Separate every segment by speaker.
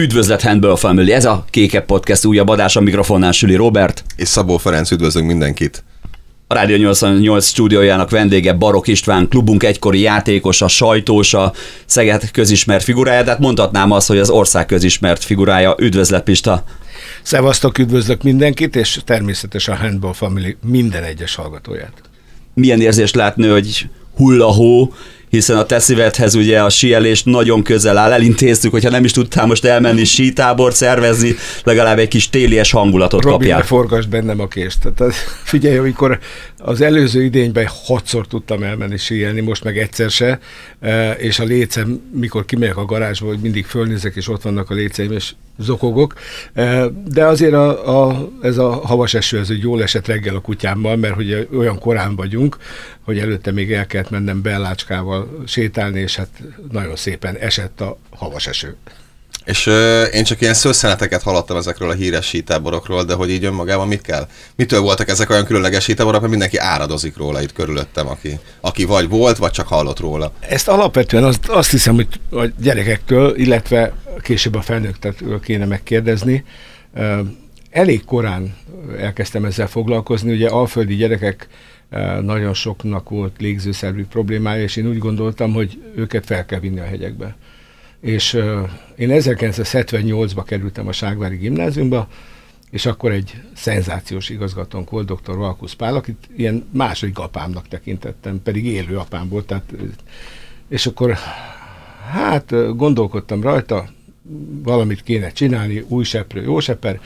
Speaker 1: Üdvözlet Handball Family, ez a Kékebb Podcast újabb adás, a mikrofonnál Süli Robert.
Speaker 2: És Szabó Ferenc, üdvözlünk mindenkit.
Speaker 1: A Rádió 88 stúdiójának vendége Barok István, klubunk egykori játékosa, sajtósa, Szeged közismert figurája, de hát mondhatnám azt, hogy az ország közismert figurája. Üdvözlet Pista!
Speaker 3: Szevasztok, üdvözlök mindenkit, és természetesen a Handball Family minden egyes hallgatóját.
Speaker 1: Milyen érzés látni, hogy hullahó, hiszen a te szívedhez ugye a síelés nagyon közel áll. Elintéztük, hogyha nem is tudtál most elmenni sítábort szervezni, legalább egy kis télies hangulatot
Speaker 3: Robi,
Speaker 1: kapjál.
Speaker 3: ne forgasd bennem a kést. Tehát az, figyelj, amikor az előző idényben hatszor tudtam elmenni síelni, most meg egyszer se, e, és a lécem, mikor kimegyek a garázsba, hogy mindig fölnézek, és ott vannak a léceim, és zokogok. De azért a, a, ez a havas eső, ez egy jól esett reggel a kutyámmal, mert hogy olyan korán vagyunk, hogy előtte még el kellett mennem Bellácskával sétálni, és hát nagyon szépen esett a havas eső.
Speaker 2: És ö, én csak ilyen szőszeneteket hallottam ezekről a híres sítáborokról, de hogy így önmagában mit kell? Mitől voltak ezek olyan különleges sítáborok, mert mindenki áradozik róla itt körülöttem, aki, aki vagy volt, vagy csak hallott róla.
Speaker 3: Ezt alapvetően azt, azt hiszem, hogy a gyerekektől, illetve később a felnőttektől kéne megkérdezni. Elég korán elkezdtem ezzel foglalkozni, ugye alföldi gyerekek nagyon soknak volt légzőszervű problémája, és én úgy gondoltam, hogy őket fel kell vinni a hegyekbe. És én 1978-ba kerültem a Ságvári gimnáziumba, és akkor egy szenzációs igazgatónk volt, dr. Valkusz Pál, akit ilyen második apámnak tekintettem, pedig élő apám volt, tehát, és akkor hát gondolkodtam rajta, valamit kéne csinálni, új seprő, jó seper,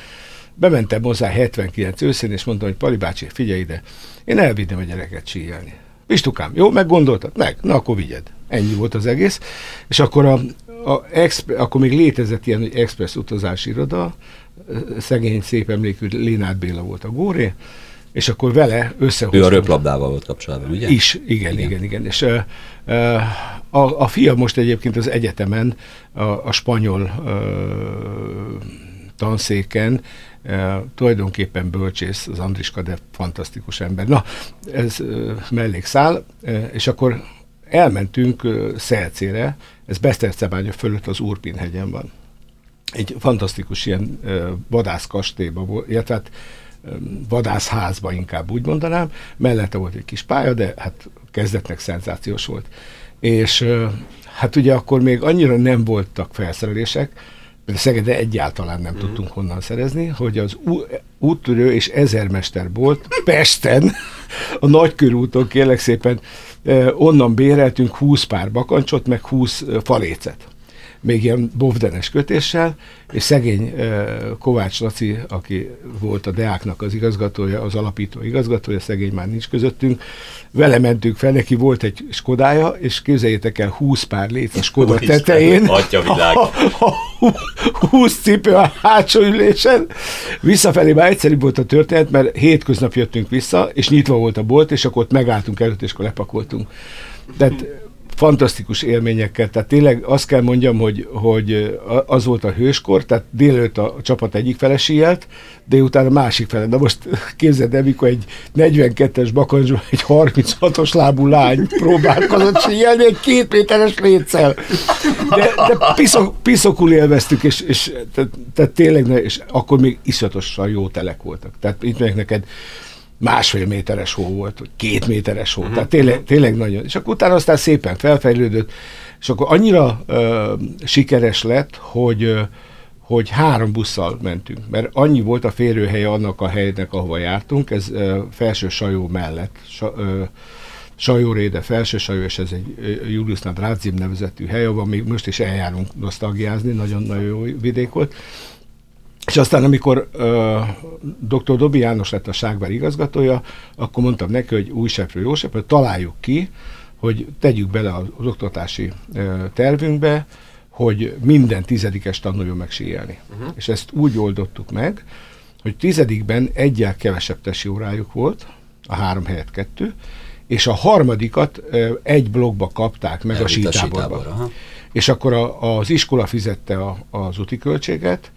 Speaker 3: bementem hozzá 79 őszén, és mondtam, hogy Pali bácsi, figyelj ide, én elvinném a gyereket síelni. Pistukám, jó, meggondoltad? Meg, na akkor vigyed. Ennyi volt az egész. És akkor, a, a exp, akkor még létezett ilyen, hogy express utazási iroda, szegény, szép emlékű Lénát Béla volt a góré, és akkor vele összehoztunk.
Speaker 1: Ő a röplabdával volt kapcsolatban, ugye?
Speaker 3: Is, igen, igen, igen. igen. És uh, a, a fia most egyébként az egyetemen, a, a spanyol uh, tanszéken e, tulajdonképpen bölcsész, az Andriska, de fantasztikus ember. Na, ez e, mellékszál, e, és akkor elmentünk e, Szelcére, ez Besztercebánya fölött az Urpin hegyen van. Egy fantasztikus ilyen vadászkastélyba volt, illetve hát vadászházba inkább úgy mondanám, mellette volt egy kis pálya, de hát kezdetnek szenzációs volt. És hát ugye akkor még annyira nem voltak felszerelések, de Szegede egyáltalán nem mm. tudtunk honnan szerezni, hogy az úttörő és ezermester volt Pesten, a Nagykörúton kérlek szépen, onnan béreltünk 20 pár bakancsot, meg 20 falécet még ilyen bovdenes kötéssel, és szegény Kovács Laci, aki volt a Deáknak az igazgatója, az alapító igazgatója, szegény már nincs közöttünk, vele mentünk fel, neki volt egy Skodája, és képzeljétek el 20 pár lét a Skoda tetején,
Speaker 1: atya világ. A, a,
Speaker 3: a 20 cipő a hátsó ülésen. Visszafelé már egyszerűbb volt a történet, mert hétköznap jöttünk vissza, és nyitva volt a bolt, és akkor ott megálltunk előtt, és akkor lepakoltunk. Tehát fantasztikus élményekkel, tehát tényleg azt kell mondjam, hogy, hogy az volt a hőskor, tehát délőtt a csapat egyik fele síelt, délután a másik fele. De most képzeld el, mikor egy 42-es bakancsban egy 36-os lábú lány próbálkozott síelni egy két méteres létszel. De, de piszok, piszokul élveztük, és, és tehát, tehát tényleg, és akkor még iszonyatosan jó telek voltak. Tehát itt meg neked másfél méteres hó volt, vagy két méteres hó. Uh-huh. Tehát tényleg, tényleg nagyon. És akkor utána aztán szépen felfejlődött, és akkor annyira ö, sikeres lett, hogy ö, hogy három busszal mentünk, mert annyi volt a férőhelye annak a helynek, ahova jártunk, ez ö, felső sajó mellett, sa, ö, Sajóréde, felső sajó, és ez egy Juliusnál Rádzim nevezetű hely, ahol még most is eljárunk nosztalgiázni, nagyon-nagyon jó vidék volt. És aztán, amikor uh, dr. Dobi János lett a Ságvár igazgatója, akkor mondtam neki, hogy új seprő, jó seprő, találjuk ki, hogy tegyük bele az oktatási uh, tervünkbe, hogy minden tizedikes tanuljon meg síelni. Uh-huh. És ezt úgy oldottuk meg, hogy tizedikben egyel kevesebb tesi órájuk volt, a három helyett kettő, és a harmadikat uh, egy blogba kapták meg Elvitt a sítáborba. És akkor a, az iskola fizette a, az úti költséget,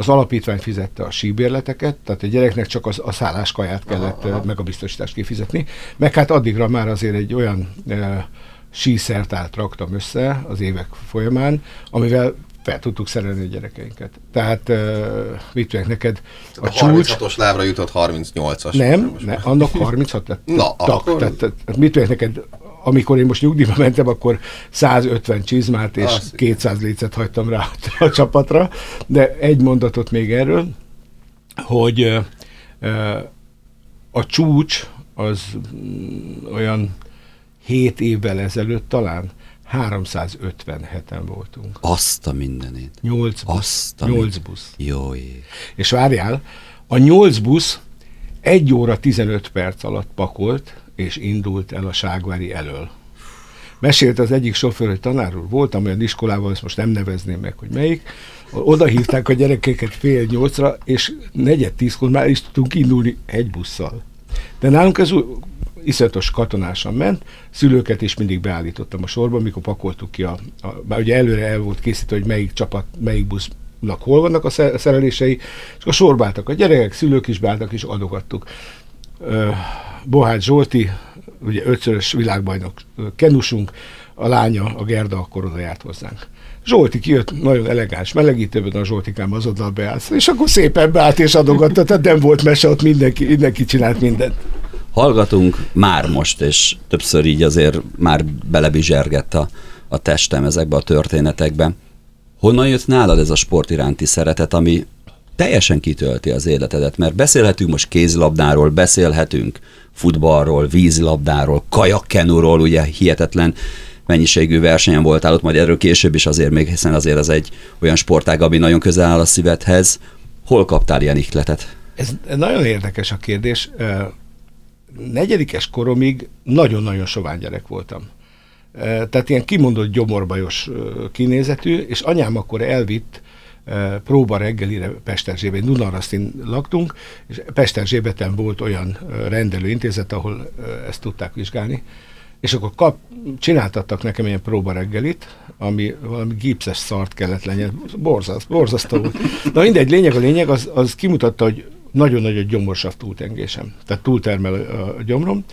Speaker 3: az alapítvány fizette a síbérleteket, tehát a gyereknek csak az, a szálláskaját kellett, aha, aha. meg a biztosítást kifizetni, meg hát addigra már azért egy olyan e, síszertárt raktam össze az évek folyamán, amivel fel tudtuk szerelni a gyerekeinket. Tehát uh, mit tudják neked?
Speaker 2: A, a 36-os lábra jutott 38-as.
Speaker 3: Nem, ne, annak 36 lett.
Speaker 2: Na,
Speaker 3: tak,
Speaker 2: akkor...
Speaker 3: tehát, tehát, mit tudják neked? Amikor én most nyugdíjba mentem, akkor 150 csizmát és Azt 200 lécet hagytam rá a csapatra, de egy mondatot még erről, hogy a csúcs az mm, olyan 7 évvel ezelőtt talán 357-en voltunk.
Speaker 1: Azt a mindenét.
Speaker 3: 8 busz.
Speaker 1: Azt a
Speaker 3: 8
Speaker 1: minden-
Speaker 3: busz.
Speaker 1: Jó ég.
Speaker 3: És várjál, a 8 busz 1 óra 15 perc alatt pakolt, és indult el a Ságvári elől. Mesélt az egyik sofőr, hogy tanár úr, voltam olyan iskolában, ezt most nem nevezném meg, hogy melyik, oda hívták a gyerekeket fél nyolcra, és negyed tízkor már is tudtunk indulni egy busszal. De nálunk ez iszonyatos katonásan ment, szülőket is mindig beállítottam a sorba, mikor pakoltuk ki a, a már ugye előre el volt készítve, hogy melyik csapat, melyik busznak hol vannak a sze- szerelései, és akkor sorba álltak a gyerekek, szülők is beálltak, és adogattuk. Bohács Zsolti, ugye ötszörös világbajnok kenusunk, a lánya, a Gerda akkor oda járt hozzánk. Zsolti kijött, nagyon elegáns melegítőben, a Zsoltikám azonnal beállt, és akkor szépen beállt és adogatta, tehát nem volt mese, ott mindenki, mindenki csinált mindent.
Speaker 1: Hallgatunk már most, és többször így azért már belebizsergett a, a testem ezekbe a történetekbe. Honnan jött nálad ez a sport iránti szeretet, ami teljesen kitölti az életedet? Mert beszélhetünk most kézilabdáról, beszélhetünk futballról, vízilabdáról, kajakkenúról, ugye hihetetlen mennyiségű versenyen voltál ott, majd erről később is azért még, hiszen azért ez egy olyan sportág, ami nagyon közel áll a szívedhez. Hol kaptál ilyen ihletet?
Speaker 3: Ez nagyon érdekes a kérdés. Negyedikes koromig nagyon-nagyon sovány gyerek voltam. Tehát ilyen kimondott gyomorbajos kinézetű, és anyám akkor elvitt próba reggelire Pesterzsébet, Dunarasztin laktunk, és Pesterzsébeten volt olyan rendelőintézet, ahol ezt tudták vizsgálni, és akkor kap, csináltattak nekem ilyen próba reggelit, ami valami gipszes szart kellett legyen. Borzaszt, borzasztó volt. Na mindegy, lényeg a lényeg, az, az kimutatta, hogy nagyon nagy a gyomorsav túltengésem. Tehát túltermel a gyomrom,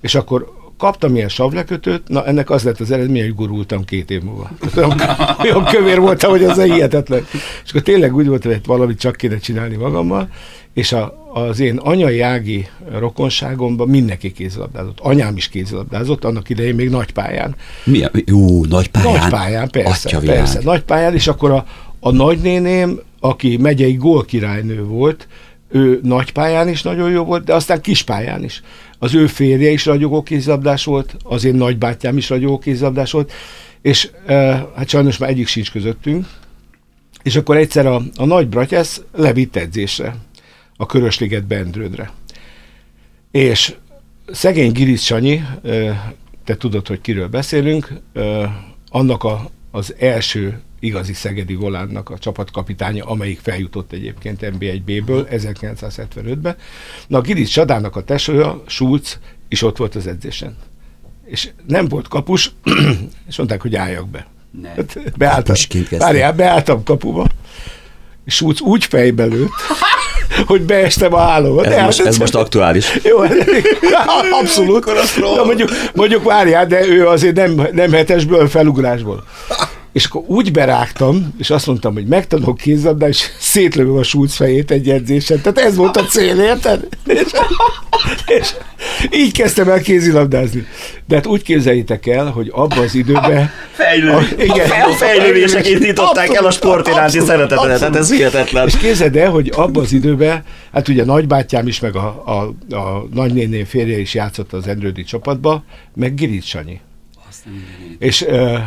Speaker 3: és akkor kaptam ilyen savlekötőt, na ennek az lett az eredmény, hogy gurultam két év múlva. Olyan, olyan kövér voltam, hogy az hihetetlen. És akkor tényleg úgy volt, hogy valamit csak kéne csinálni magammal, és a, az én anyai ági rokonságomban mindenki kézilabdázott. Anyám is kézilabdázott, annak idején még nagypályán.
Speaker 1: Milyen? Jó, nagy pályán.
Speaker 3: Nagy pályán, persze,
Speaker 1: Atyavilág.
Speaker 3: persze, nagy pályán, és akkor a, a nagynéném, aki megyei gólkirálynő volt, ő nagy pályán is nagyon jó volt, de aztán kis pályán is. Az ő férje is ragyogó kézilabdás volt, az én nagybátyám is ragyogó kézilabdás volt, és e, hát sajnos már egyik sincs közöttünk, és akkor egyszer a, a nagy bratyász levitt edzésre, a Körösliget Bendrődre. És szegény Giric Sanyi, ö, te tudod, hogy kiről beszélünk, ö, annak a, az első igazi szegedi volánnak a csapatkapitánya, amelyik feljutott egyébként NB1B-ből 1975-ben. Na, a Giric Csadának a tesója, Schulz, is ott volt az edzésen. És nem volt kapus, és mondták, hogy álljak be.
Speaker 1: Ne.
Speaker 3: Hát Beálltam, várjál, beálltam kapuba, és Schulz úgy fejbe lőtt, hogy beestem a hálóba. De
Speaker 1: Ez,
Speaker 3: hát
Speaker 1: most, ez most aktuális.
Speaker 3: jó, abszolút. De mondjuk, mondjuk várjál, de ő azért nem, nem hetesből, felugrásból. És akkor úgy berágtam, és azt mondtam, hogy megtanulok kézlabdát, és szétlövöm a Schulz fejét egy edzésen. Tehát ez volt a cél, érted? És, és így kezdtem el kézilabdázni. De hát úgy képzeljétek el, hogy abban az időben...
Speaker 1: Fejlődés.
Speaker 3: A- igen.
Speaker 1: a fejlődések indították el a sport iránti szeretetet. Hát
Speaker 3: abszolút.
Speaker 1: ez hihetetlen.
Speaker 3: És képzeld el, hogy abban az időben, hát ugye nagybátyám is, meg a, a, a nagynéném férje is játszott az Endrődi csapatba, meg Giric Sanyi. És uh,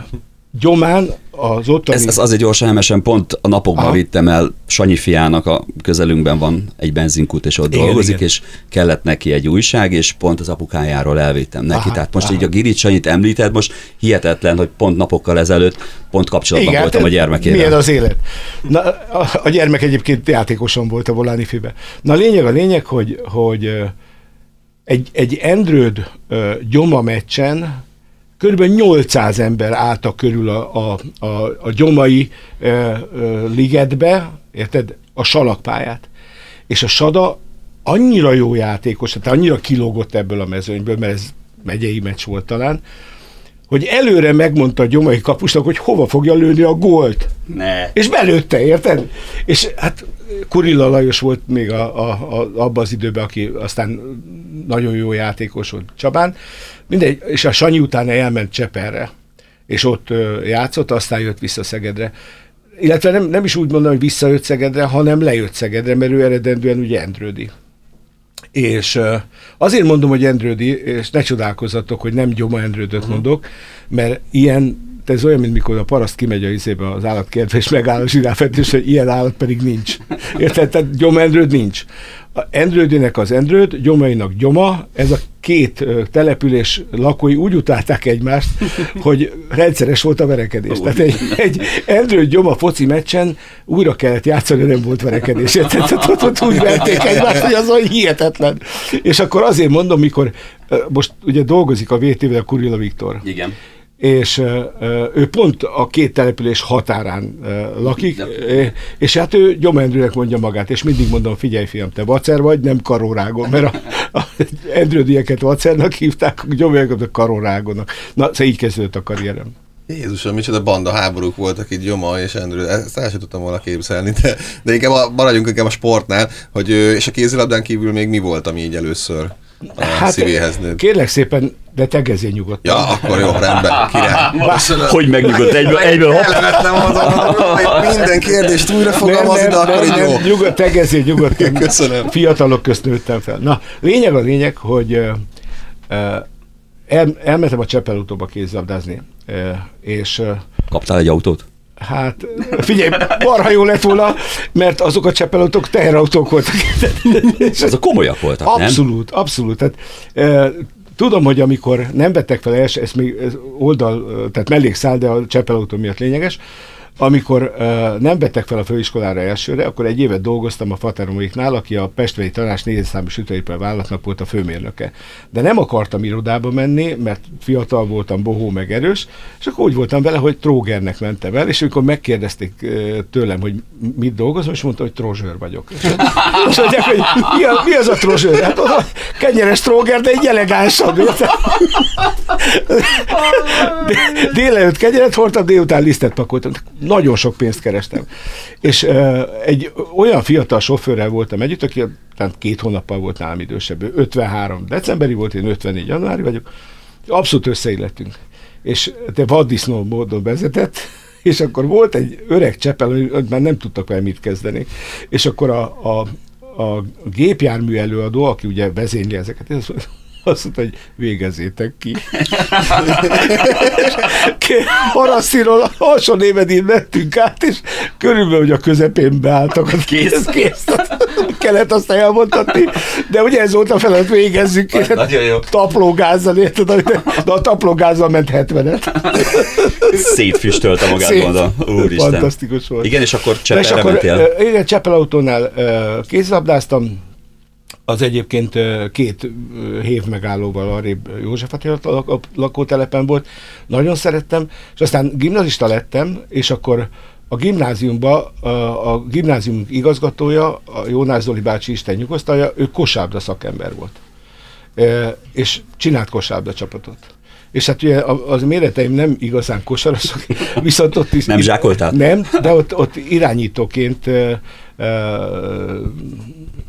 Speaker 3: Gyomán az ottani...
Speaker 1: Ez, ez azért gyorsan emesen, pont a napokban
Speaker 3: Aha.
Speaker 1: vittem el Sanyi fiának, a közelünkben van egy benzinkút, és ott
Speaker 3: Igen,
Speaker 1: dolgozik,
Speaker 3: igen.
Speaker 1: és kellett neki egy újság, és pont az apukájáról elvittem neki.
Speaker 3: Aha,
Speaker 1: Tehát most
Speaker 3: aha.
Speaker 1: így a Giric Sanyit említed, most hihetetlen, hogy pont napokkal ezelőtt pont kapcsolatban
Speaker 3: Igen,
Speaker 1: voltam a
Speaker 3: hát
Speaker 1: gyermekével.
Speaker 3: Milyen az élet? Na, a, a gyermek egyébként játékosan volt a Voláni Fibe. Na a lényeg a lényeg, hogy, hogy egy, egy Endrőd gyoma meccsen körülbelül 800 ember álltak körül a, a, a, a gyomai ö, ö, ligetbe, érted, a salakpályát. És a Sada annyira jó játékos, tehát annyira kilógott ebből a mezőnyből, mert ez megyei meccs volt talán, hogy előre megmondta a gyomai kapusnak, hogy hova fogja lőni a gólt.
Speaker 1: Ne.
Speaker 3: És belőtte, érted? És hát Kurilla Lajos volt még a, a, a, abban az időben, aki aztán nagyon jó játékos volt Csabán. Mindegy, és a Sanyi utána elment Cseperre, és ott játszott, aztán jött vissza Szegedre. Illetve nem, nem is úgy mondom, hogy visszajött Szegedre, hanem lejött Szegedre, mert ő eredendően ugye Endrődi. És azért mondom, hogy Endrődi, és ne csodálkozzatok, hogy nem Gyoma Endrődöt mondok, mert ilyen ez olyan, mint mikor a paraszt kimegy a izébe az állatkertbe, és megáll a zsiráfet, és hogy ilyen állat pedig nincs. Érted? Tehát Gyoma Endrőd nincs. A Endrődinek az Endrőd, Gyomainak Gyoma, ez a két település lakói úgy utálták egymást, hogy rendszeres volt a verekedés. Tehát egy, egy Endrőd Gyoma foci meccsen újra kellett játszani, nem volt verekedés. Tehát ott, ott úgy verték egymást, hogy az olyan hihetetlen. És akkor azért mondom, mikor most ugye dolgozik a VT-vel a Kurilla Viktor,
Speaker 1: Igen.
Speaker 3: És ő pont a két település határán lakik, és hát ő Gyomendrőnek mondja magát, és mindig mondom, figyelj fiam, te vacer vagy, nem karórágon, mert a, a Endrődieket vacernak hívták, Gyomendrőket a karórágonak. Na, szóval így kezdődött a karrierem.
Speaker 2: Jézusom, micsoda banda háborúk voltak itt Gyoma és Endrő, ezt el sem tudtam volna képzelni, de, de inkább a, maradjunk inkább a sportnál, hogy, és a kézilabdán kívül még mi volt, ami így először a hát, szívéhez nőtt?
Speaker 3: kérlek szépen, de tegezél nyugodtan.
Speaker 2: Ja, akkor jó, rendben, király.
Speaker 1: Hogy megnyugodt egyből, egyből hopp.
Speaker 2: Elvettem azon, minden kérdést újra fogalmazni, de akkor így jó.
Speaker 3: nyugod, tegezél nyugodtan.
Speaker 2: Köszönöm.
Speaker 3: Fiatalok közt nőttem fel. Na, lényeg a lényeg, hogy el, elmentem a Csepel kézlabdázni, ö, és
Speaker 1: Kaptál egy autót?
Speaker 3: Hát, figyelj, marha jó lett volna, mert azok a csepelautók teherautók voltak. És
Speaker 1: Azok komolyak voltak, nem?
Speaker 3: abszolút, abszolút. Tehát, e, tudom, hogy amikor nem vettek fel első, ez még ez oldal, tehát mellékszál, de a csepelautó miatt lényeges, amikor uh, nem vettek fel a főiskolára elsőre, akkor egy évet dolgoztam a Fateromoiknál, aki a Pestvei Tanács négyes számú sütőipar vállalatnak volt a főmérnöke. De nem akartam irodába menni, mert fiatal voltam, bohó meg erős, és akkor úgy voltam vele, hogy trógernek mentem el, és amikor megkérdezték uh, tőlem, hogy mit dolgozom, és mondtam, hogy trozsőr vagyok. És, mondják, hogy mi, a, mi az a trozsőr? Hát oda kenyeres tróger, de egy elegánsabb. Délelőtt kenyeret hordtam, délután lisztet pakoltam. Nagyon sok pénzt kerestem. És uh, egy olyan fiatal sofőrrel voltam együtt, aki tehát két hónappal volt nálam idősebb. Ő 53 decemberi volt, én 54 januári vagyok. Abszolút összeillettünk. És te vaddisznó módon vezetett, és akkor volt egy öreg csepel, hogy már nem tudtak vele mit kezdeni. És akkor a, a, a gépjármű előadó, aki ugye vezényli ezeket, mondta, azt mondta, hogy végezzétek ki. Haraszíról alsó névedén mentünk át, és körülbelül, hogy a közepén beálltak. Az
Speaker 1: Kész.
Speaker 3: kész. Kellett azt elmondhatni, de ugye ez volt a feladat, végezzük ki.
Speaker 1: Nagyon jó.
Speaker 3: Taplógázzal, érted? De de a taplógázzal ment 70-et.
Speaker 1: Szétfüstölte magát,
Speaker 3: Szét.
Speaker 1: mondom. Úristen.
Speaker 3: Fantasztikus volt.
Speaker 1: Igen, és akkor Csepelre mentél.
Speaker 3: igen, Csepelautónál ö, kézlabdáztam, az egyébként két hév megállóval arrébb József Attila lak- lakótelepen volt. Nagyon szerettem, és aztán gimnazista lettem, és akkor a gimnáziumba, a, a gimnázium igazgatója, a Jónás Zoli bácsi Isten nyugosztalja, ő kosárlabda szakember volt. E, és csinált kosárlabda csapatot. És hát ugye az méreteim nem igazán kosarasok, viszont ott is...
Speaker 1: Nem zsákoltál?
Speaker 3: Nem, de ott, ott irányítóként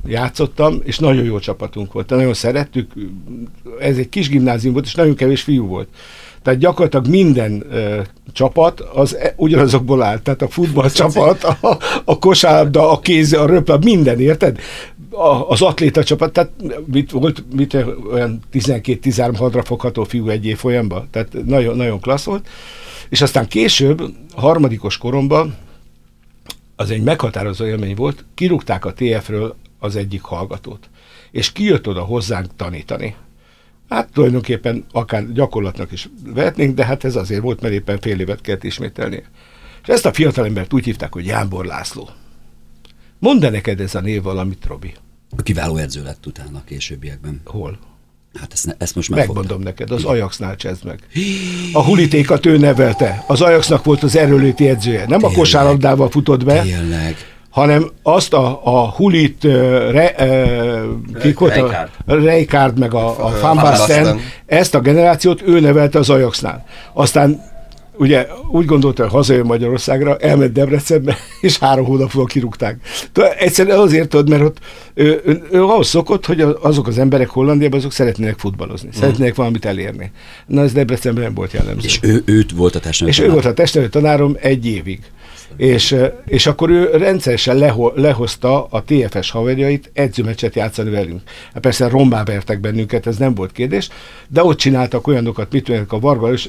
Speaker 3: játszottam, és nagyon jó csapatunk volt. Nagyon szerettük. Ez egy kis gimnázium volt, és nagyon kevés fiú volt. Tehát gyakorlatilag minden ö, csapat az e, ugyanazokból állt. Tehát a futballcsapat, a, a kosárlabda, a kéz, a röplab, minden, érted? A, az atléta csapat, tehát mit volt, mit, olyan 12-13 hadra fogható fiú egy év folyamban. Tehát nagyon, nagyon klassz volt. És aztán később, harmadikos koromban, az egy meghatározó élmény volt, kirúgták a TF-ről az egyik hallgatót, és kijött oda hozzánk tanítani. Hát tulajdonképpen akár gyakorlatnak is vehetnénk, de hát ez azért volt, mert éppen fél évet kellett ismételnie. És ezt a fiatalembert úgy hívták, hogy Jánbor László. Mondd -e neked ez a név valamit, Robi?
Speaker 1: Kiváló edző lett utána a későbbiekben.
Speaker 3: Hol?
Speaker 1: Hát ezt, ne, ezt most megfogtam.
Speaker 3: Megmondom neked, az Ajaxnál csezd meg. A hulitékat ő nevelte. Az Ajaxnak volt az erőléti edzője. Nem a
Speaker 1: Tényleg.
Speaker 3: kosárlabdával futott be,
Speaker 1: Tényleg.
Speaker 3: Hanem azt a, a Hulit, re, Reikard meg a, a Van Basten, ezt a generációt ő nevelte az Ajaxnál. Aztán ugye úgy gondolta, hogy hazajön Magyarországra, elment Debrecenbe, és három hónap múlva kirúgták. Egyszerűen azért tudod, mert ott ő, ő, ő ahhoz szokott, hogy azok az emberek Hollandiában, azok szeretnének futballozni, mm. szeretnének valamit elérni. Na ez Debrecenben nem volt jellemző.
Speaker 1: És ő, őt volt a testnevelő
Speaker 3: És ő volt a testnevelő tanárom egy évig. És, és akkor ő rendszeresen leho, lehozta a TFS haverjait edzőmeccset játszani velünk. Hát persze rombá vertek bennünket, ez nem volt kérdés, de ott csináltak olyanokat, mit tudják a Varga, és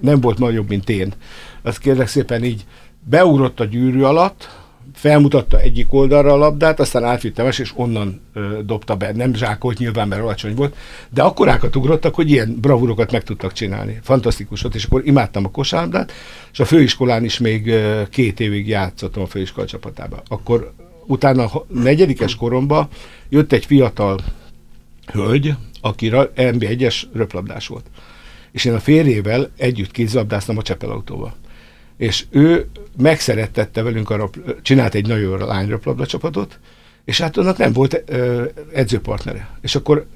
Speaker 3: nem volt nagyobb, mint én. Azt kérlek szépen így beugrott a gyűrű alatt, felmutatta egyik oldalra a labdát, aztán átvitte más, és onnan ö, dobta be. Nem zsákolt nyilván, mert alacsony volt, de akkorákat ugrottak, hogy ilyen bravúrokat meg tudtak csinálni. Fantasztikus volt, és akkor imádtam a kosárlabdát, és a főiskolán is még ö, két évig játszottam a főiskola csapatába. Akkor utána a negyedikes koromban jött egy fiatal hölgy, aki MB1-es röplabdás volt és én a férjével együtt kézlabdáztam a Csepelautóba. És ő megszerettette velünk, a röp, csinált egy nagyon jó lányröplabda csapatot, és hát annak nem volt ö, edzőpartnere. És akkor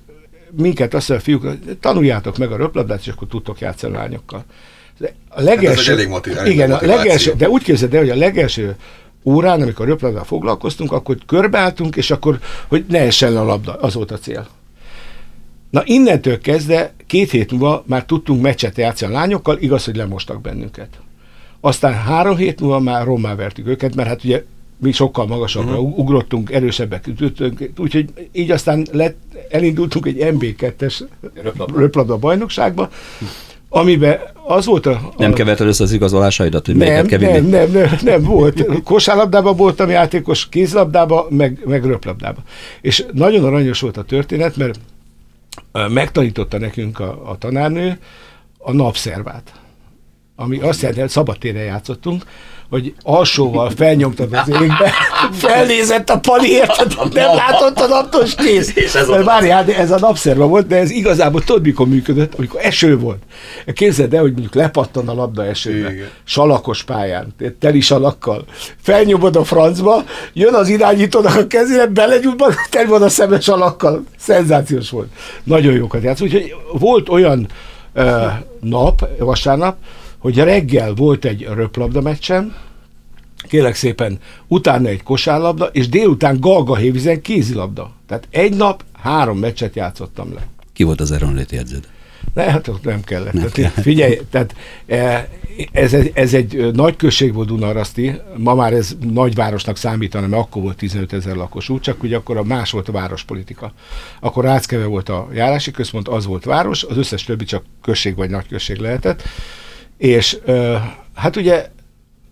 Speaker 3: minket azt mondja, fiúk, tanuljátok meg a röplabdát, és akkor tudtok játszani a lányokkal.
Speaker 2: A legelső, hát ez egy elég motiv, elég
Speaker 3: igen, a legelső, de úgy képzeld el, hogy a legelső órán, amikor röplabdával foglalkoztunk, akkor körbeálltunk, és akkor, hogy ne essen a labda, az volt a cél. Na innentől kezdve két hét múlva már tudtunk meccset játszani a lányokkal, igaz, hogy lemostak bennünket. Aztán három hét múlva már rommá vertük őket, mert hát ugye mi sokkal magasabbra uh-huh. ugrottunk, erősebbek ütöttünk, úgyhogy így aztán lett, elindultunk egy MB2-es röplabda bajnokságba, amiben az volt a...
Speaker 1: nem keverted össze az igazolásaidat, hogy
Speaker 3: nem, kell nem, nem, nem, nem, volt. Kosárlabdában voltam játékos, kézlabdában, meg, meg röplabdában. És nagyon aranyos volt a történet, mert megtanította nekünk a, a tanárnő a napszervát, ami azt jelenti, hogy szabadtére játszottunk, hogy alsóval felnyomtad az égbe, felnézett a pali, érted, nem látott a naptos kész. És ez, a Várjál, de ez a napszerva volt, de ez igazából tudod, mikor működött, amikor eső volt. Képzeld el, hogy mondjuk lepattan a labda esőbe, Igen. salakos pályán, teli salakkal, felnyomod a francba, jön az irányítónak a kezére, belegyújt, teli van a szemes salakkal. Szenzációs volt. Nagyon jókat játsz. Úgyhogy volt olyan uh, nap, vasárnap, hogy reggel volt egy röplabda meccsem, kérlek szépen, utána egy kosárlabda, és délután Galgahévizen kézilabda. Tehát egy nap három meccset játszottam le.
Speaker 1: Ki volt az erőnléti edződ?
Speaker 3: Ne, hát ott nem kellett. Nem tehát, kell. Figyelj, tehát ez, ez, ez egy nagy község volt Dunaraszti, ma már ez nagyvárosnak számítana, mert akkor volt 15 ezer lakosú, csak ugye akkor a más volt a várospolitika. Akkor Ráckeve volt a járási központ, az volt város, az összes többi csak község vagy nagy község lehetett. És hát ugye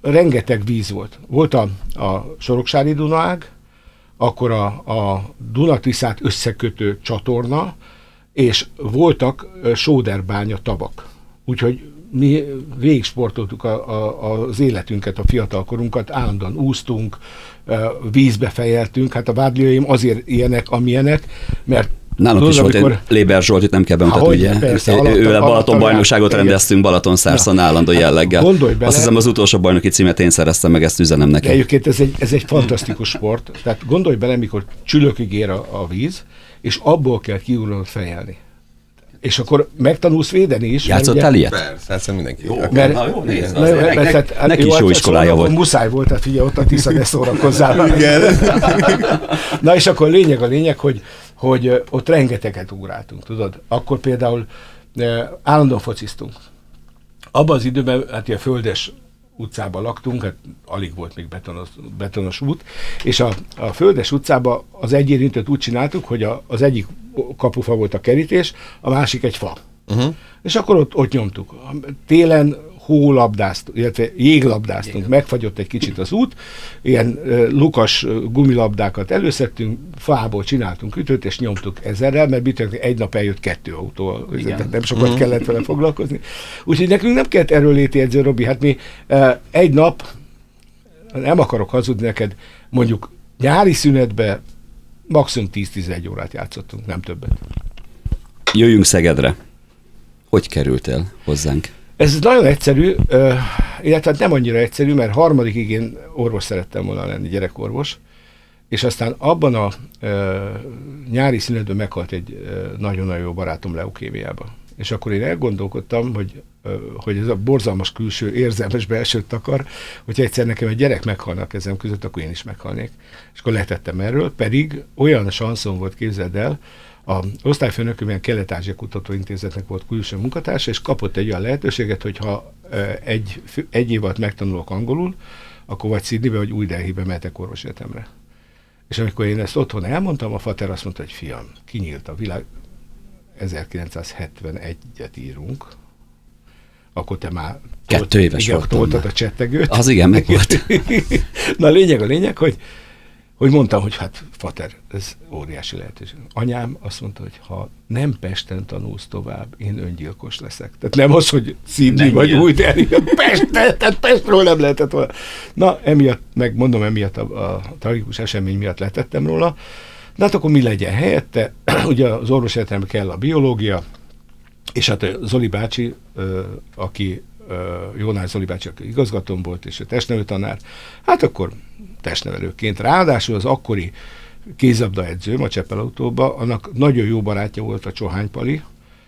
Speaker 3: rengeteg víz volt. Volt a, a Soroksári Dunaág, akkor a, a Dunatiszát összekötő csatorna, és voltak sóderbánya tavak. Úgyhogy mi végig sportoltuk a, a, az életünket, a fiatalkorunkat, állandóan úsztunk, vízbe fejeltünk, hát a vádliaim azért ilyenek, amilyenek, mert
Speaker 1: Nálunk Tudod, is volt amikor... egy Léber Zsoltit nem kell bemutatni, ugye? Persze, alatta, ő, Balaton bajnokságot igen. rendeztünk Balaton Szárszon állandó hát jelleggel. Gondolj bele. Azt hiszem az utolsó bajnoki címet én szereztem meg, ezt üzenem neki.
Speaker 3: Egyébként ez egy, ez egy fantasztikus sport. Tehát gondolj bele, mikor csülökig ér a, a víz, és abból kell kiugrani fejelni és akkor megtanulsz védeni is.
Speaker 1: Játszottál ugye, ilyet?
Speaker 2: Persze, persze mindenki.
Speaker 1: Jó, mert, na jó, nézd, mert, mert, mert, tehát, neki is jó iskolája szóval, volt.
Speaker 3: Muszáj volt, tehát figyelj, ott a Tisza, ne szórakozzál. Igen. na és akkor lényeg a lényeg, hogy, hogy ott rengeteget ugráltunk, tudod? Akkor például állandóan fociztunk. Abban az időben, hát ilyen földes utcában laktunk, hát alig volt még betonos, betonos út, és a, a Földes utcában az egy érintőt úgy csináltuk, hogy a, az egyik kapufa volt a kerítés, a másik egy fa. Uh-huh. És akkor ott, ott nyomtuk. Télen hólabdáztunk, illetve jéglabdáztunk, Jég. megfagyott egy kicsit az út, ilyen uh, lukas gumilabdákat előszedtünk, fából csináltunk ütőt, és nyomtuk ezerrel, mert bitőleg egy nap eljött kettő autó, tehát nem sokat mm. kellett vele foglalkozni. Úgyhogy nekünk nem kellett erőléti edző, Robi, hát mi uh, egy nap, nem akarok hazudni neked, mondjuk nyári szünetbe maximum 10-11 órát játszottunk, nem többet.
Speaker 1: Jöjjünk Szegedre. Hogy kerültél hozzánk?
Speaker 3: Ez nagyon egyszerű. illetve hát nem annyira egyszerű, mert harmadikig én orvos szerettem volna lenni, gyerekorvos, és aztán abban a nyári szünetben meghalt egy nagyon-nagyon jó barátom leukémiába. És akkor én elgondolkodtam, hogy, hogy ez a borzalmas külső érzelmes belsőt akar, hogyha egyszer nekem egy gyerek meghalna kezem között, akkor én is meghalnék. És akkor letettem erről, pedig olyan sanszon volt, képzeld el, a osztályfőnököm ilyen Kelet-Ázsia Kutatóintézetnek volt külső munkatársa, és kapott egy olyan lehetőséget, hogy ha egy, egy év alatt megtanulok angolul, akkor vagy Sydneybe, vagy új Delhibe mehetek orvosegyetemre. És amikor én ezt otthon elmondtam, a fater azt mondta, hogy fiam, kinyílt a világ, 1971-et írunk, akkor te már
Speaker 1: Kettő éves
Speaker 3: igen,
Speaker 1: voltam
Speaker 3: a csettegőt.
Speaker 1: Az igen, meg volt.
Speaker 3: Na a lényeg a lényeg, hogy, hogy mondtam, hogy hát fater, ez óriási lehetőség. Anyám azt mondta, hogy ha nem Pesten tanulsz tovább, én öngyilkos leszek. Tehát nem az, hogy Sydney vagy új Delhi, Pest, tehát Pestről nem lehetett volna. Na, emiatt, meg mondom, emiatt a, a tragikus esemény miatt letettem róla. De hát akkor mi legyen helyette? Ugye az orvosegyetemben kell a biológia, és hát Zoli bácsi, aki Jónás Zoli bácsi, igazgatóm volt, és a testnevelő tanár, hát akkor testnevelőként. Ráadásul az akkori kézabda edzőm a Cseppel autóban, annak nagyon jó barátja volt a Csohány Pali,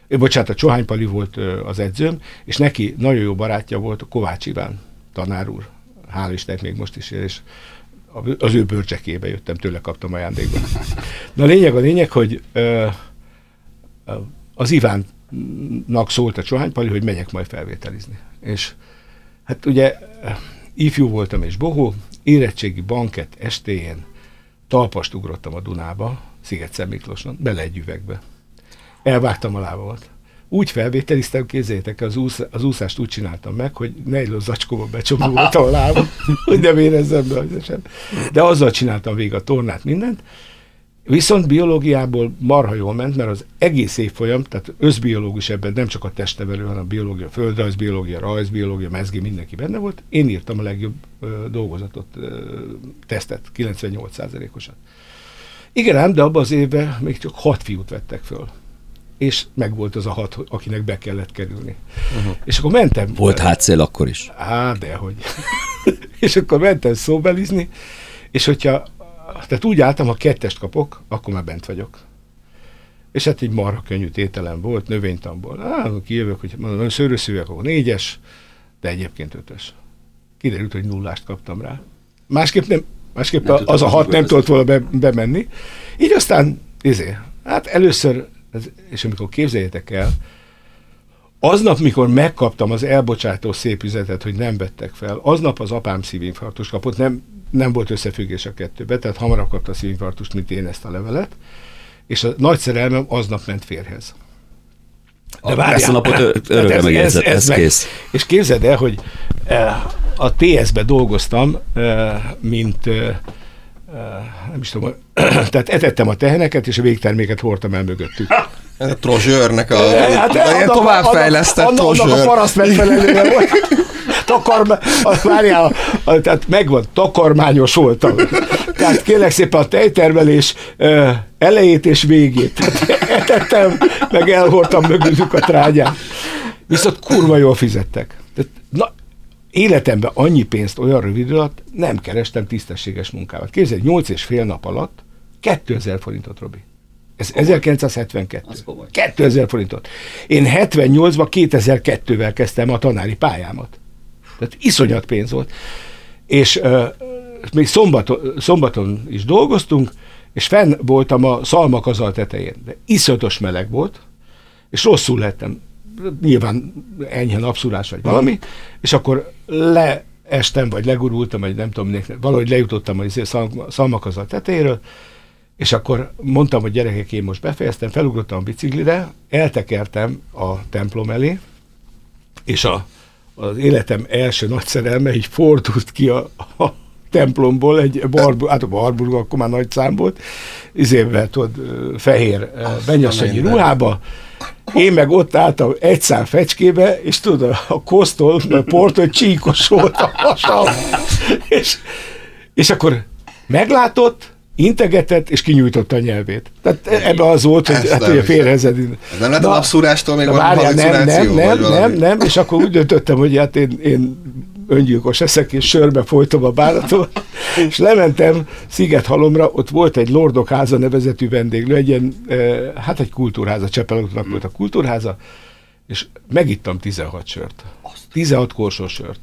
Speaker 3: bocsánat, a Csohány Pali volt az edzőm, és neki nagyon jó barátja volt a Kovács Iván tanár úr. Hál' Istennek még most is él, és az ő bőrcsekébe jöttem, tőle kaptam ajándékba. Na a lényeg a lényeg, hogy ö, az Ivánnak szólt a Csohány Pali, hogy megyek majd felvételizni. És hát ugye ifjú voltam és bohó, érettségi banket estéjén talpast ugrottam a Dunába, Sziget Miklóson, bele egy üvegbe. Elvágtam a lábamat. Úgy felvételiztem, kézzétek, az, úsz, az úszást úgy csináltam meg, hogy nejló zacskóba becsomagoltam a lábam, hogy nem érezzem be. De azzal csináltam végig a tornát, mindent. Viszont biológiából marha jól ment, mert az egész évfolyam, tehát összbiológus ebben nem csak a testnevelő, hanem a biológia, földrajzbiológia, rajzbiológia, mezgi, mindenki benne volt. Én írtam a legjobb ö, dolgozatot, ö, tesztet, 98%-osat. Igen ám, de abban az évben még csak hat fiút vettek föl. És megvolt az a hat, akinek be kellett kerülni. Uh-huh. És akkor mentem.
Speaker 1: Volt hátszél akkor is.
Speaker 3: Á, dehogy. és akkor mentem szóbelizni, és hogyha, tehát úgy álltam, ha kettest kapok, akkor már bent vagyok. És hát egy marha könnyű tételem volt, növénytamból. Á, kijövök, hogy mondom, nagyon szőröszűek, akkor négyes, de egyébként ötös. Kiderült, hogy nullást kaptam rá. Másképp nem, másképp
Speaker 1: Nem
Speaker 3: az a hat nem tudott volna be, bemenni. Így aztán, izé, hát először, és amikor képzeljétek el, Aznap, mikor megkaptam az elbocsátó szép üzenetet, hogy nem vettek fel, aznap az apám szívinfarktus kapott, nem, nem volt összefüggés a kettőbe, tehát hamarabb kapta a szívinfarktust, mint én ezt a levelet, és a nagy szerelmem aznap ment férhez.
Speaker 1: Ezt a napot örökre
Speaker 3: Tehát
Speaker 1: megjegyzed, ez
Speaker 3: meg-
Speaker 1: kész.
Speaker 3: És képzeld el, hogy a TS-be dolgoztam, mint nem is tudom, tehát etettem a teheneket, és a végterméket hordtam el mögöttük.
Speaker 2: Ez a trozsőrnek a,
Speaker 3: Hát,
Speaker 2: a
Speaker 3: annak a-
Speaker 2: továbbfejlesztett
Speaker 3: annak, annak a
Speaker 2: trozsőr.
Speaker 3: paraszt megfelelően volt. Takar, a, várjál, tehát megvan, takarmányos voltam. Tehát kérlek szépen a tejtermelés elejét és végét. Tehát etettem, meg elhordtam mögöttük a trágyát. Viszont kurva jól fizettek. Tehát, na, életemben annyi pénzt olyan rövid alatt nem kerestem tisztességes munkával. Képzeld, 8 és fél nap alatt 2000 forintot, Robi. Ez 1972.
Speaker 1: Az komoly.
Speaker 3: 2000 forintot. Én 78-ban 2002-vel kezdtem a tanári pályámat. Tehát iszonyat pénz volt. És uh, még szombaton, szombaton is dolgoztunk, és fenn voltam a szalmakazal tetején. De iszonyatos meleg volt, és rosszul lettem. Nyilván enyhe napszúrás vagy valami, és akkor leestem, vagy legurultam, vagy nem tudom, valahogy lejutottam a izé szal- szalmakazal tetejéről, és akkor mondtam, hogy gyerekek, én most befejeztem, felugrottam a biciklire, eltekertem a templom elé, és a, az életem első nagy szerelme így fordult ki a, a templomból, egy barbu, hát a barburg akkor már nagy szám volt, izével, tudod, fehér
Speaker 2: minden.
Speaker 3: ruhába, én meg ott álltam egy szám fecskébe, és tudod, a kosztól, a portól csíkos volt a hasam. És, és akkor meglátott, integetett és kinyújtotta a nyelvét. Tehát ebbe az volt, hogy hát ugye.
Speaker 2: Ez nem lett a napszúrástól még valami
Speaker 3: nem, nem, nem, nem, nem, és akkor úgy döntöttem, hogy hát én, én öngyilkos eszek, és sörbe folytom a bánatot, és lementem Szigethalomra, ott volt egy Lordok háza nevezetű vendéglő, egy ilyen, eh, hát egy kultúrháza, Csepeloknak volt a kultúrháza, és megittam 16 sört. 16 korsós sört.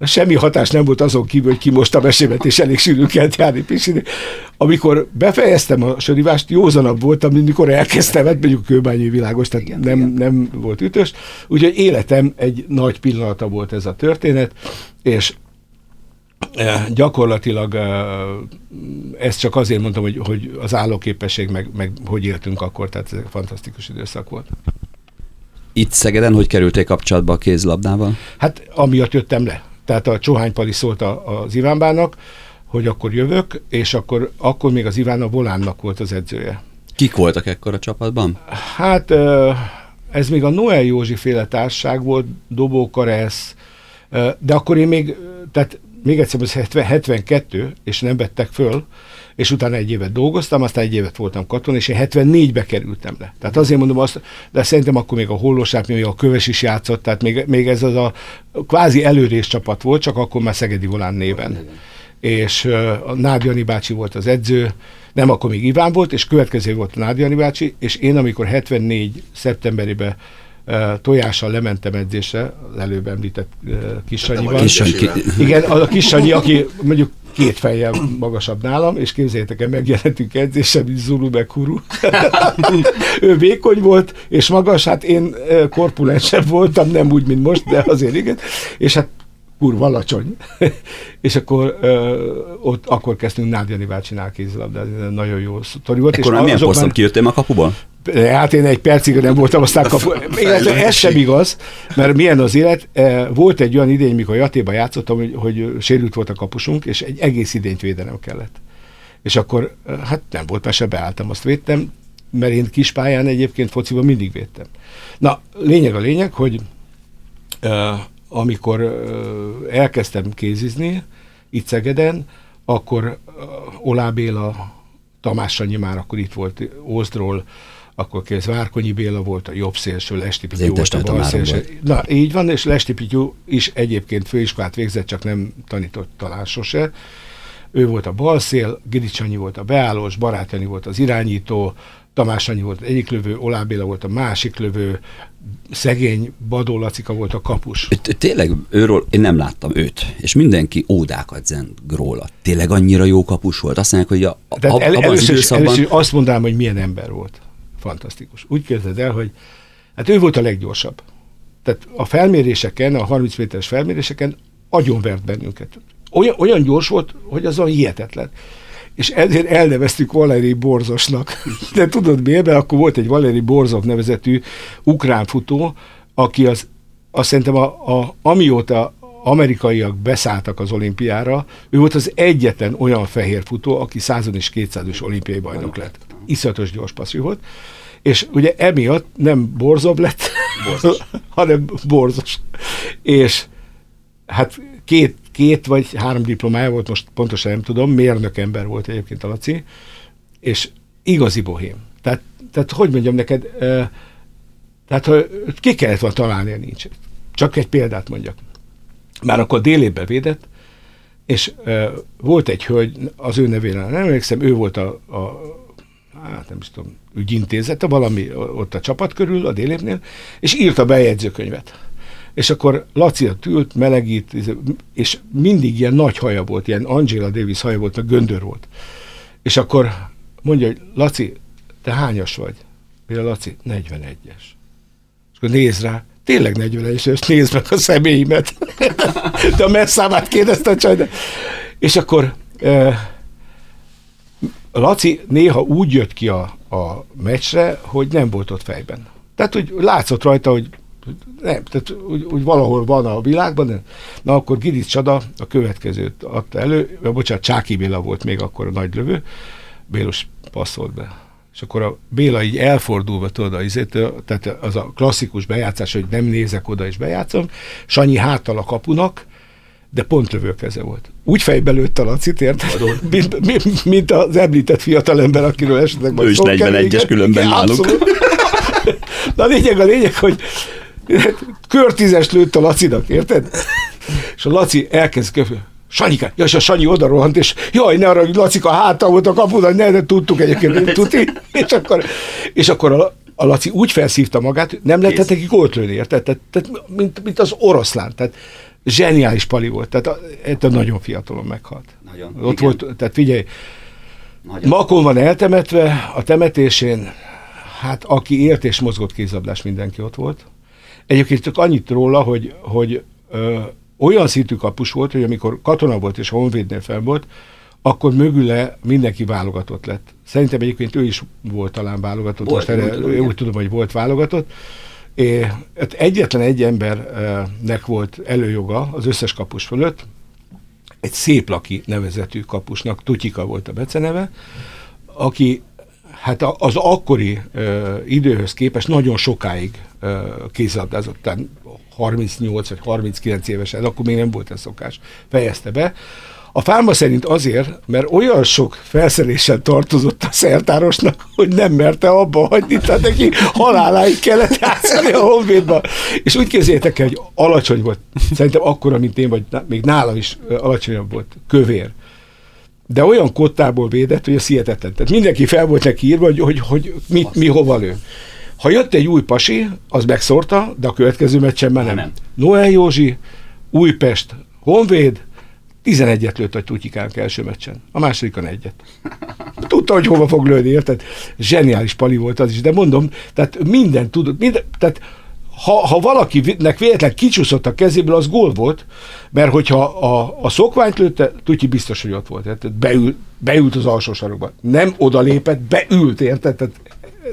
Speaker 3: Semmi hatás nem volt azon kívül, hogy kimostam esémet, és elég sűrűn kellett járni pisilni. Amikor befejeztem a sörívást, józanabb voltam, mint mikor elkezdtem, hát mondjuk kőbányi világos, tehát igen, nem, igen. nem volt ütős. Úgyhogy életem egy nagy pillanata volt ez a történet, és eh, gyakorlatilag eh, ezt csak azért mondtam, hogy, hogy az állóképesség, meg, meg hogy éltünk akkor, tehát ez egy fantasztikus időszak volt.
Speaker 1: Itt Szegeden hogy kerültél kapcsolatba a kézlabdával?
Speaker 3: Hát amiatt jöttem le. Tehát a Csohány Pali szólt a, az Ivánbának, hogy akkor jövök, és akkor, akkor még az Iván a Volánnak volt az edzője.
Speaker 1: Kik voltak ekkor a csapatban?
Speaker 3: Hát ez még a Noel Józsi féle társaság volt, Dobó Karesz, de akkor én még, tehát még egyszer, ez 70, 72, és nem vettek föl, és utána egy évet dolgoztam, aztán egy évet voltam katon, és én 74-be kerültem le. Tehát azért mondom azt, de szerintem akkor még a Hollósák, még a Köves is játszott, tehát még, még ez az a kvázi előrés csapat volt, csak akkor már Szegedi Volán néven. És uh, a Nád Jani bácsi volt az edző, nem akkor még Iván volt, és következő volt a Nád Jani bácsi, és én amikor 74. szeptemberében tojással lementem edzésre, az előbb említett uh, Kisanyival.
Speaker 1: Kis Sanyi- ki-
Speaker 3: Igen, az a kis Sanyi, aki mondjuk két fejjel magasabb nálam, és képzeljétek el, megjelentünk edzésre, mint Zulu meg Kuru. ő vékony volt, és magas, hát én korpulensebb voltam, nem úgy, mint most, de azért igen, és hát kurva alacsony. és akkor ö, ott akkor kezdtünk Nád Janivál csinál kézilabdázni, nagyon jó sztori volt.
Speaker 1: Ekkor
Speaker 3: és
Speaker 1: már milyen
Speaker 3: azok
Speaker 1: poszton kijöttél a kapuból?
Speaker 3: Hát én egy percig nem voltam, aztán kapu. Illetve ez sem igaz, mert milyen az élet. Eh, Volt egy olyan idény, mikor Jatéba játszottam, hogy, hogy sérült volt a kapusunk, és egy egész idényt védenem kellett. És akkor, eh, hát nem volt mese, beálltam, azt védtem, mert én kispályán egyébként fociban mindig védtem. Na, lényeg a lényeg, hogy uh, amikor uh, elkezdtem kézizni itt Szegeden, akkor uh, Olá Béla, Tamás Sanyi már akkor itt volt Ózdról, akkor kész Várkonyi Béla volt a jobb szélső, Lesti
Speaker 1: Az
Speaker 3: Pityú volt a bal szélső. Na, így van, és Lesti Pityú is egyébként főiskolát végzett, csak nem tanított talán sose. Ő volt a balszél, Gidics Annyi volt a beállós, Barát Jani volt az irányító, Tamás Annyi volt az egyik lövő, Olá Béla volt a másik lövő, szegény Badó Lacika volt a kapus.
Speaker 1: Tényleg őről, én nem láttam őt, és mindenki ódákat zeng róla. Tényleg annyira jó kapus volt? Azt mondják, hogy a, a,
Speaker 3: el,
Speaker 1: abban az
Speaker 3: először, is,
Speaker 1: időszakban...
Speaker 3: először azt mondanám, hogy milyen ember volt. Fantasztikus. Úgy képzeld el, hogy hát ő volt a leggyorsabb. Tehát a felméréseken, a 30 méteres felméréseken agyonvert bennünket. Olyan, olyan gyors volt, hogy az olyan hihetetlen. És ezért elneveztük Valeri Borzosnak. De tudod miért? Mert akkor volt egy Valeri Borzov nevezetű ukrán futó, aki az, azt szerintem a, a, amióta amerikaiak beszálltak az olimpiára, ő volt az egyetlen olyan fehér futó, aki 100 és 200 olimpiai bajnok lett. Iszonyatos gyors passzú volt. És ugye emiatt nem Borzov lett,
Speaker 2: Borzos.
Speaker 3: hanem Borzos. És hát két, két vagy három diplomája volt, most pontosan nem tudom, mérnök ember volt egyébként a Laci, és igazi bohém. Tehát, tehát hogy mondjam neked, eh, tehát ha ki kellett volna találni, nincs. Csak egy példát mondjak. Már akkor délébe védett, és e, volt egy hölgy, az ő nevére nem emlékszem, ő volt a, a hát nem is tudom, ügyintézete, valami ott a csapat körül, a délépnél, és írta be a jegyzőkönyvet. És akkor Laci ott ült, melegít, és mindig ilyen nagy haja volt, ilyen Angela Davis haja volt, meg göndör volt. És akkor mondja, hogy Laci, te hányas vagy? Mire Laci? 41-es. És akkor néz rá, tényleg 41-es, és nézd meg a személyimet. De a messzámát kérdezte a csaj, de... És akkor eh, Laci néha úgy jött ki a, a meccsre, hogy nem volt ott fejben. Tehát úgy látszott rajta, hogy nem, tehát úgy, úgy valahol van a világban, de, na akkor Gidic Csada a következőt adta elő, vagy bocsánat, Csáki Béla volt még akkor a nagy lövő, Bélus passzolt be. És akkor a Béla így elfordulva, tudod, az, tehát az a klasszikus bejátszás, hogy nem nézek oda és bejátszom, Sanyi háttal a kapunak, de pont lövőkeze volt. Úgy fejbe lőtt a Lacit, érted? Mint, mint, mint, az említett fiatalember, akiről esetleg
Speaker 1: majd Ő is 41-es különben náluk.
Speaker 3: Na a lényeg, a lényeg, hogy kör tízes lőtt a Lacinak, érted? És a Laci elkezd köfő. Sanyika, ja, és a Sanyi oda rohant, és jaj, ne arra, hogy Lacika háta volt a kapunak, ne, ne tudtuk egyébként, nem tudni. És akkor, és akkor a, a Laci úgy felszívta magát, nem lehetett neki gólt lőni, érted? Tehát, tehát, mint, mint az oroszlán. Tehát zseniális pali volt. Tehát ettől nagyon fiatalon meghalt. Nagyon. Ott igen. volt, tehát figyelj, nagyon. Makon van eltemetve, a temetésén, hát aki élt és mozgott kézabdás, mindenki ott volt. Egyébként csak annyit róla, hogy, hogy ö, olyan szintű kapus volt, hogy amikor katona volt és honvédnél fel volt, akkor mögüle mindenki válogatott lett. Szerintem egyébként ő is volt talán válogatott, volt, most erre, tudom, úgy tudom, hogy volt válogatott. É, hát egyetlen egy embernek volt előjoga az összes kapus fölött, egy szép laki nevezetű kapusnak, Tutyika volt a beceneve, aki hát az akkori időhöz képest nagyon sokáig ö, kézilabdázott, tehát 38 vagy 39 évesen, akkor még nem volt ez szokás, fejezte be. A fáma szerint azért, mert olyan sok felszereléssel tartozott a szertárosnak, hogy nem merte abba hagyni, tehát neki haláláig kellett játszani a honvédba. És úgy képzeljétek el, hogy alacsony volt, szerintem akkora, mint én, vagy még nálam is alacsonyabb volt, kövér de olyan kottából védett, hogy a hihetetlen. Tehát mindenki fel volt neki írva, hogy, hogy, hogy mit, mi hova lő. Ha jött egy új pasi, az megszórta, de a következő meccsen már nem. nem. Noel Józsi, Újpest, Honvéd, 11-et lőtt a Tutyikánk első meccsen, a másodikon egyet. Tudta, hogy hova fog lőni, érted? Zseniális pali volt az is, de mondom, tehát minden tudott, minden, tehát ha, ha valakinek véletlen kicsúszott a kezéből, az gól volt, mert hogyha a, a szokványt lőtte, Tutyi biztos, hogy ott volt. Tehát beül, beült az alsó sarokba. Nem odalépett, beült, érted? Tehát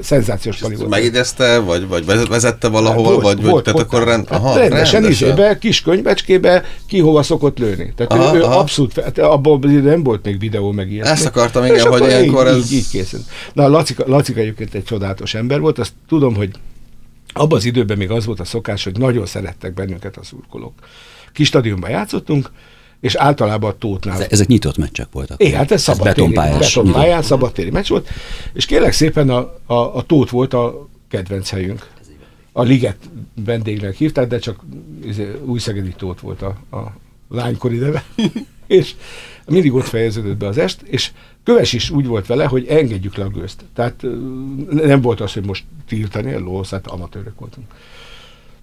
Speaker 3: szenzációs pali volt.
Speaker 2: Megidezte, vagy, vagy vezette valahol, hát volt, vagy, volt, tehát akkor rend,
Speaker 3: aha, rendesen, rendesen. Izébe, kis könyvecskébe ki hova szokott lőni. Tehát aha, ő, ő aha. abszolút, hát abban nem volt még videó meg ilyen.
Speaker 2: Ezt akartam, igen, hogy ilyenkor
Speaker 3: ez... Így, így készült. Na, Lacika, Lacika egyébként egy csodálatos ember volt, azt tudom, hogy abban az időben még az volt a szokás, hogy nagyon szerettek bennünket a szurkolók. Kis stadionban játszottunk, és általában a Tótnál.
Speaker 1: Ezek nyitott meccsek voltak.
Speaker 3: Igen, hát ez szabadtéri, betonpályás, betonpályán, szabadtéri meccs volt, és kérlek szépen a, a, a Tót volt a kedvenc helyünk. A Liget vendégnek hívták, de csak izé, új szegedi Tót volt a, a lánykori neve. és mindig ott fejeződött be az est, és Köves is úgy volt vele, hogy engedjük le a gőzt. Tehát nem volt az, hogy most tiltani, a lósz, hát amatőrök voltunk.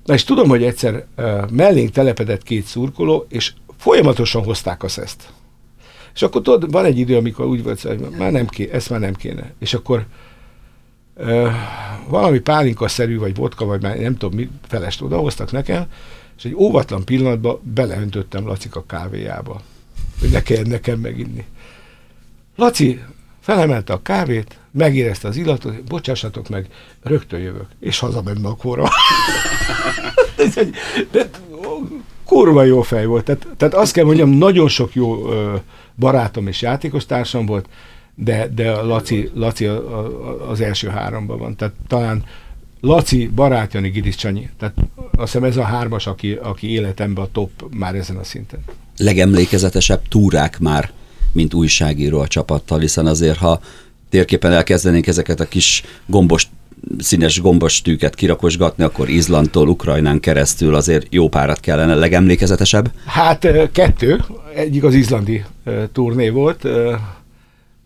Speaker 3: Na és tudom, hogy egyszer uh, mellénk telepedett két szurkoló, és folyamatosan hozták a szeszt. És akkor tudod, van egy idő, amikor úgy volt, hogy már nem ké, ezt már nem kéne. És akkor uh, valami pálinka-szerű, vagy vodka, vagy már nem tudom, mi felest odahoztak nekem, és egy óvatlan pillanatban beleöntöttem Lacika kávéjába, hogy ne kelljen nekem meginni. Laci felemelte a kávét, megérezte az illatot, bocsássatok meg, rögtön jövök, és hazamenne a kóra. de, kurva jó fej volt. Tehát, tehát azt kell mondjam, nagyon sok jó ö, barátom és játékos társam volt, de, de a Laci, Laci a, a, az első háromban van. Tehát talán Laci, barátjani, Gidis Csanyi. Tehát azt hiszem ez a hármas, aki, aki életemben a top már ezen a szinten.
Speaker 1: Legemlékezetesebb túrák már mint újságíró a csapattal, hiszen azért, ha térképen elkezdenénk ezeket a kis gombos színes gombos tűket kirakosgatni, akkor Izlandtól Ukrajnán keresztül azért jó párat kellene, legemlékezetesebb?
Speaker 3: Hát kettő, egyik az izlandi turné volt,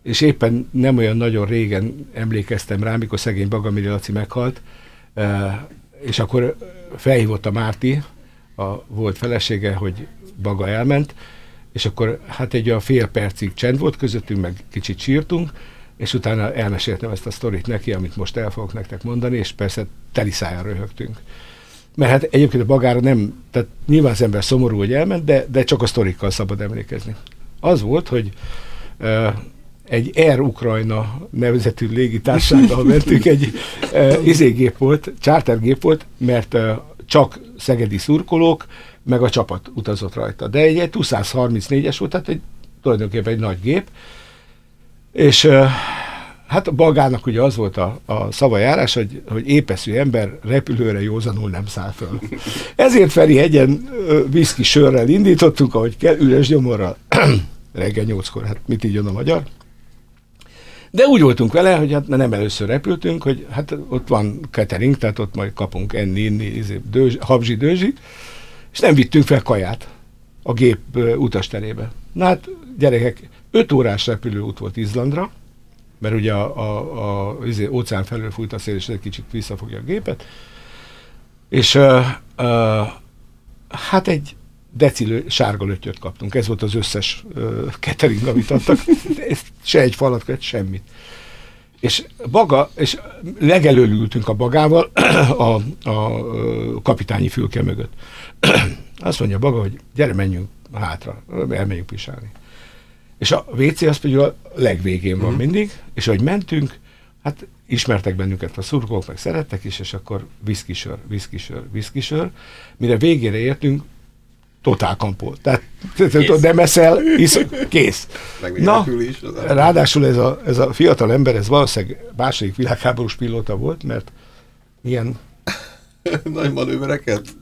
Speaker 3: és éppen nem olyan nagyon régen emlékeztem rá, mikor szegény Bagamiri Laci meghalt, és akkor felhívott a Márti, a volt felesége, hogy Baga elment, és akkor hát egy olyan fél percig csend volt közöttünk, meg kicsit sírtunk, és utána elmeséltem ezt a sztorit neki, amit most el fogok nektek mondani, és persze teliszáján röhögtünk. Mert hát egyébként a bagára nem, tehát nyilván az ember szomorú, hogy elment, de, de csak a sztorikkal szabad emlékezni. Az volt, hogy uh, egy Air Ukrajna nevezetű légitársággal mentünk, egy uh, izégép volt, chartergép volt, mert uh, csak szegedi szurkolók, meg a csapat utazott rajta. De egy, egy 234-es volt, tehát egy, tulajdonképpen egy nagy gép, és hát a Bagának ugye az volt a, a szavajárás, hogy, hogy épeszű ember repülőre józanul nem száll föl. Ezért Feri egyen viszki sörrel indítottunk, ahogy kell, üres gyomorral. Reggel nyolckor, hát mit így jön a magyar? De úgy voltunk vele, hogy hát nem először repültünk, hogy hát ott van catering, tehát ott majd kapunk enni, inni, izé, dőzs, habzsi, dőzsi, és nem vittünk fel kaját a gép utasterébe. Na hát, gyerekek, öt órás repülőút volt Izlandra, mert ugye a, a, a izé, óceán felől fújt a szél, és egy kicsit visszafogja a gépet, és uh, uh, hát egy decilő sárga lötyöt kaptunk. Ez volt az összes uh, catering, amit adtak. Se egy falat, semmit. És baga, és legelől ültünk a bagával a, a, a kapitányi fülke mögött. Azt mondja baga, hogy gyere, menjünk hátra, elmenjünk pisálni. És a WC az pedig a legvégén van uh-huh. mindig, és ahogy mentünk, hát ismertek bennünket a szurkolók, meg szerettek is, és akkor viszkisör, viszkisör, viszkisör. Mire végére értünk, totál kampó. Tehát kész. nem eszel, isz, kész. Na, is, ráadásul ez a, ez a fiatal ember, ez valószínűleg második világháborús pilóta volt, mert ilyen...
Speaker 2: Nagy manővereket?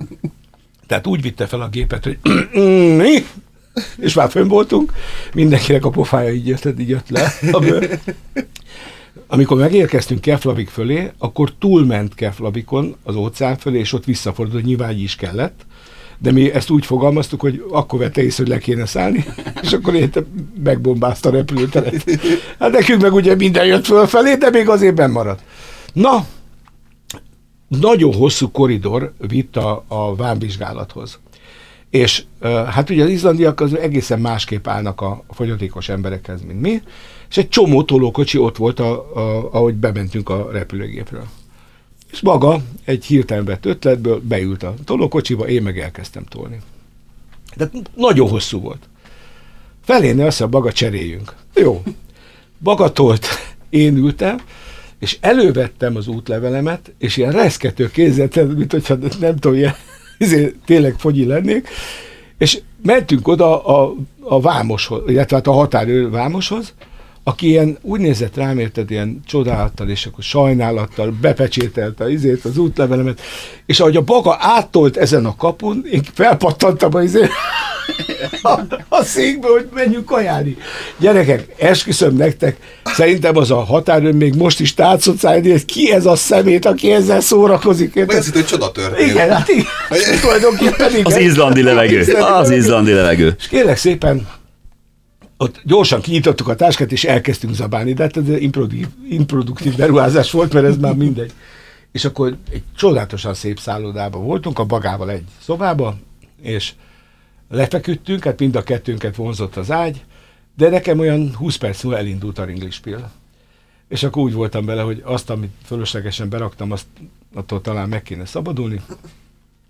Speaker 3: Tehát úgy vitte fel a gépet, hogy mi? És már fönn voltunk, mindenkinek a pofája így jött, így jött le. Amikor megérkeztünk Keflavik fölé, akkor túlment Keflavikon az óceán fölé, és ott visszafordult, nyilván is kellett, de mi ezt úgy fogalmaztuk, hogy akkor vette észre, hogy le kéne szállni, és akkor érte megbombázta a repülőteret. Hát nekünk meg ugye minden jött fölfelé, de még azért benn maradt. Na, nagyon hosszú koridor vitt a, a vámvizsgálathoz. És hát ugye az izlandiak az egészen másképp állnak a fogyatékos emberekhez, mint mi, és egy csomó tolókocsi ott volt, a, a, ahogy bementünk a repülőgépről. És maga egy hirtelen vett ötletből beült a tolókocsiba, én meg elkezdtem tolni. De nagyon hosszú volt. Feléne azt, hogy maga cseréljünk. Jó. Baga tolt, én ültem, és elővettem az útlevelemet, és ilyen reszkető kézzel, mint hogyha nem tudom, ilyen ezért tényleg fogyi lennék, és mentünk oda a, a vámoshoz, illetve hát a határőr vámoshoz, aki ilyen úgy nézett rám, érted, ilyen csodálattal, és akkor sajnálattal bepecsételte izét, az útlevelemet, és ahogy a baga áttolt ezen a kapun, én felpattantam a izét, a, a székbe, hogy menjünk kajálni. Gyerekek, esküszöm nektek, szerintem az a határőr még most is táncolt szállni, hogy ki ez a szemét, aki ezzel szórakozik.
Speaker 2: Vagy ez itt, hogy csoda történt.
Speaker 3: Igen, hát igen.
Speaker 1: Az izlandi levegő. Az izlandi levegő.
Speaker 3: És kérlek szépen, ott gyorsan kinyitottuk a táskát, és elkezdtünk zabálni, de hát ez improduktív, improduktív beruházás volt, mert ez már mindegy. És akkor egy csodálatosan szép szállodában voltunk, a bagával egy szobába, és lefeküdtünk, hát mind a kettőnket vonzott az ágy, de nekem olyan 20 perc múlva elindult a ringlispil. És akkor úgy voltam bele, hogy azt, amit fölöslegesen beraktam, azt attól talán meg kéne szabadulni.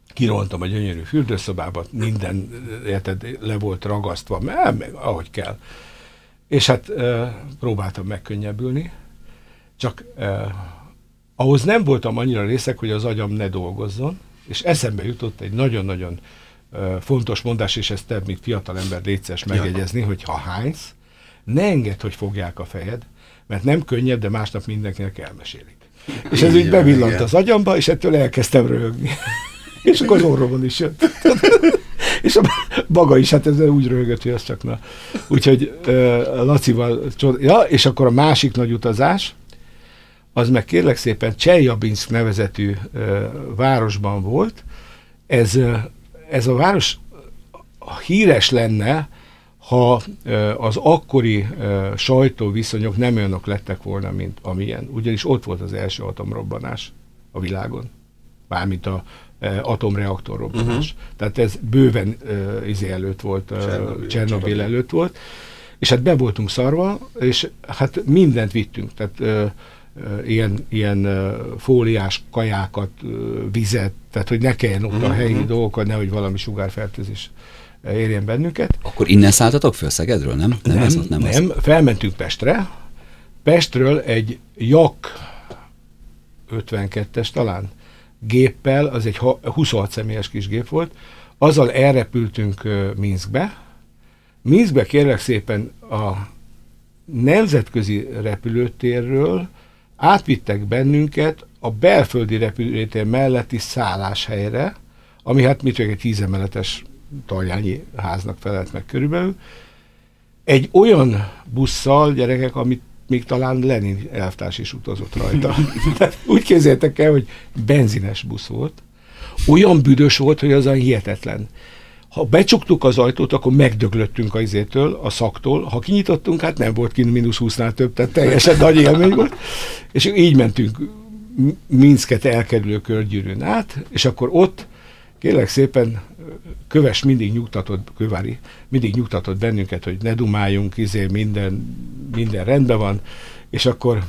Speaker 3: Kiroltam a gyönyörű fürdőszobába, minden érted, le volt ragasztva, mert, meg, ahogy kell. És hát próbáltam megkönnyebbülni, csak e, ahhoz nem voltam annyira részek, hogy az agyam ne dolgozzon, és eszembe jutott egy nagyon-nagyon fontos mondás, és ezt te, mint fiatal ember létszes megjegyezni, hogy ha hánysz, ne engedd, hogy fogják a fejed, mert nem könnyebb, de másnap mindenkinek elmesélik. És ez úgy bevillant az agyamba, és ettől elkezdtem röhögni. és akkor az orromon is jött. és a maga is, hát ez úgy röhögött, hogy az csak na. Úgyhogy uh, Lacival, ja, és akkor a másik nagy utazás, az meg kérlek szépen Cseljabinsk nevezetű uh, városban volt. Ez uh, ez a város híres lenne, ha az akkori sajtóviszonyok nem olyanok lettek volna, mint amilyen. Ugyanis ott volt az első atomrobbanás a világon. Mármint a atomreaktor robbanás. Uh-huh. Tehát ez bőven uh, izé előtt volt, uh, Csernobil előtt volt. És hát be voltunk szarva, és hát mindent vittünk. Tehát uh, ilyen, ilyen fóliás kajákat, vizet, tehát hogy ne kelljen ott a helyi mm-hmm. dolgokat, nehogy valami sugárfertőzés érjen bennünket.
Speaker 1: Akkor innen szálltatok föl Szegedről, nem?
Speaker 3: Nem, nem, ez ott, nem, nem az. felmentünk Pestre. Pestről egy Jak 52-es talán géppel, az egy 26 személyes kis gép volt, azzal elrepültünk Minskbe. Minskbe kérlek szépen a nemzetközi repülőtérről átvittek bennünket a belföldi repülőtér melletti szálláshelyre, ami hát mit egy tízemeletes taljányi háznak felelt meg körülbelül, egy olyan busszal, gyerekek, amit még talán Lenin elvtárs is utazott rajta. úgy képzeljétek el, hogy benzines busz volt, olyan büdös volt, hogy az a hihetetlen. Ha becsuktuk az ajtót, akkor megdöglöttünk a izétől, a szaktól. Ha kinyitottunk, hát nem volt kint mínusz 20-nál több, tehát teljesen nagy élmény volt. És így mentünk Minsket elkerülő körgyűrűn át, és akkor ott kérlek szépen köves mindig nyugtatott, kövári, mindig nyugtatott bennünket, hogy ne dumáljunk, izé minden, minden rendben van, és akkor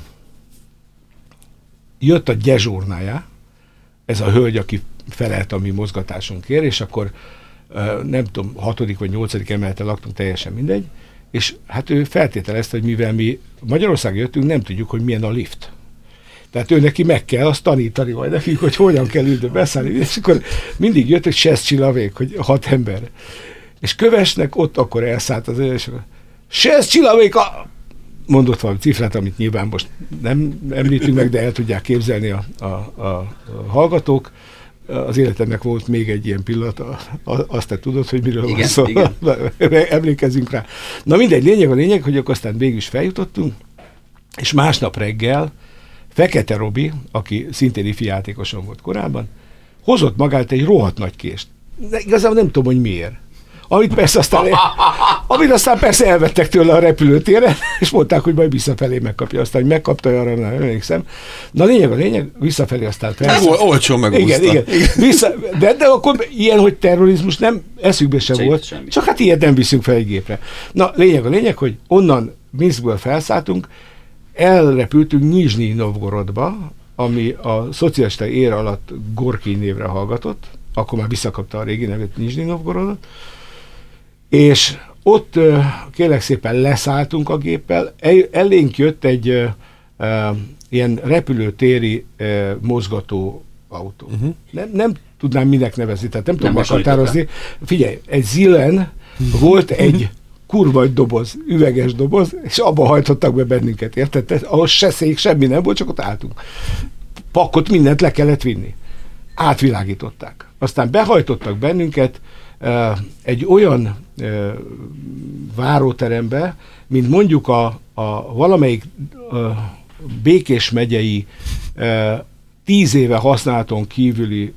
Speaker 3: jött a gyezsúrnája, ez a hölgy, aki felelt a mi mozgatásunkért, és akkor nem tudom, hatodik vagy nyolcadik emeleten laktunk, teljesen mindegy, és hát ő feltételezte, hogy mivel mi Magyarország jöttünk, nem tudjuk, hogy milyen a lift. Tehát ő neki meg kell azt tanítani majd nekik, hogy hogyan kell ülni beszállni, és akkor mindig jött egy sesz csillavék, hogy hat ember. És kövesnek ott akkor elszállt az és akkor sesz csillavék, a... mondott valami cifrát, amit nyilván most nem említünk meg, de el tudják képzelni a, a, a, a hallgatók az életemnek volt még egy ilyen pillanat, azt te tudod, hogy miről igen, van szó. Igen. Emlékezzünk rá. Na mindegy, lényeg a lényeg, hogy akkor aztán végül is feljutottunk, és másnap reggel Fekete Robi, aki szintén ifi játékoson volt korábban, hozott magát egy rohadt nagy kést. De igazából nem tudom, hogy miért. Amit persze aztán, amit aztán persze elvettek tőle a repülőtérre, és mondták, hogy majd visszafelé megkapja. Aztán, hogy megkapta, arra nem emlékszem. Na lényeg a lényeg, visszafelé aztán
Speaker 2: persze. Ol, olcsó meg
Speaker 3: Igen, igen. Vissza, de, de akkor ilyen, hogy terrorizmus nem eszükbe se volt, semmi. csak hát ilyet nem viszünk fel egy gépre. Na, lényeg a lényeg, hogy onnan Minskből felszálltunk, elrepültünk Nizsnyi Novgorodba, ami a szocialista ér alatt Gorki névre hallgatott, akkor már visszakapta a régi nevét Nizsnyi Novgorodot, és ott kérlek szépen leszálltunk a géppel, elénk jött egy uh, ilyen repülőtéri uh, mozgató autó. Uh-huh. Nem, nem tudnám minek nevezni, tehát nem, nem tudom meghatározni. Figyelj, egy Zilen uh-huh. volt egy kurva egy doboz, üveges doboz, és abba hajtottak be bennünket, érted? Ahhoz se szék, semmi nem volt, csak ott álltunk. Pakot mindent le kellett vinni. Átvilágították. Aztán behajtottak bennünket egy olyan váróterembe, mint mondjuk a, a valamelyik uh, Békés megyei tíz éve használaton kívüli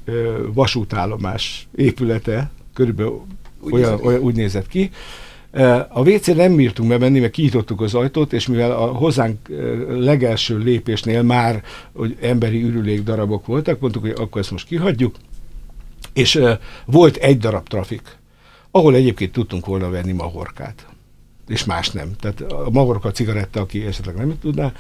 Speaker 3: vasútállomás épülete, körülbelül úgy, olyan, olyan, úgy nézett ki, a wc nem bírtunk bemenni, mert kinyitottuk az ajtót, és mivel a hozzánk legelső lépésnél már hogy emberi ürülék darabok voltak, mondtuk, hogy akkor ezt most kihagyjuk, és volt egy darab trafik, ahol egyébként tudtunk volna venni mahorkát, és más nem. Tehát a mahorka cigaretta, aki esetleg nem tudná,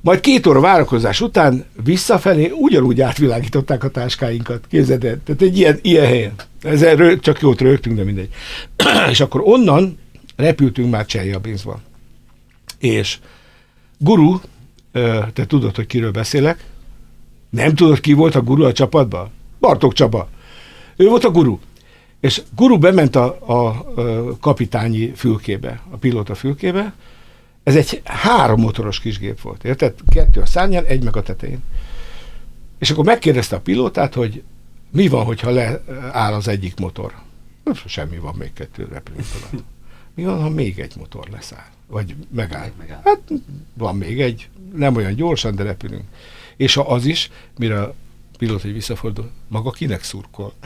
Speaker 3: majd két óra várakozás után visszafelé ugyanúgy átvilágították a táskáinkat. Képzeld el, tehát egy ilyen, ilyen helyen. Ezzel csak jót rögtünk, de mindegy. és akkor onnan repültünk már Cseljabinszba. És Guru, te tudod, hogy kiről beszélek? Nem tudod, ki volt a guru a csapatban? Bartók Csaba. Ő volt a guru. És guru bement a, a, a kapitányi fülkébe, a pilóta fülkébe, ez egy három motoros kisgép volt, érted? Kettő a szárnyán, egy meg a tetején. És akkor megkérdezte a pilótát, hogy mi van, hogyha leáll az egyik motor? Semmi van, még kettő repülő Mi van, ha még egy motor leszáll? Vagy megáll? megáll. Hát van még egy, nem olyan gyorsan, de repülünk. És ha az is, mire pilóta egy visszafordul, maga kinek szurkol?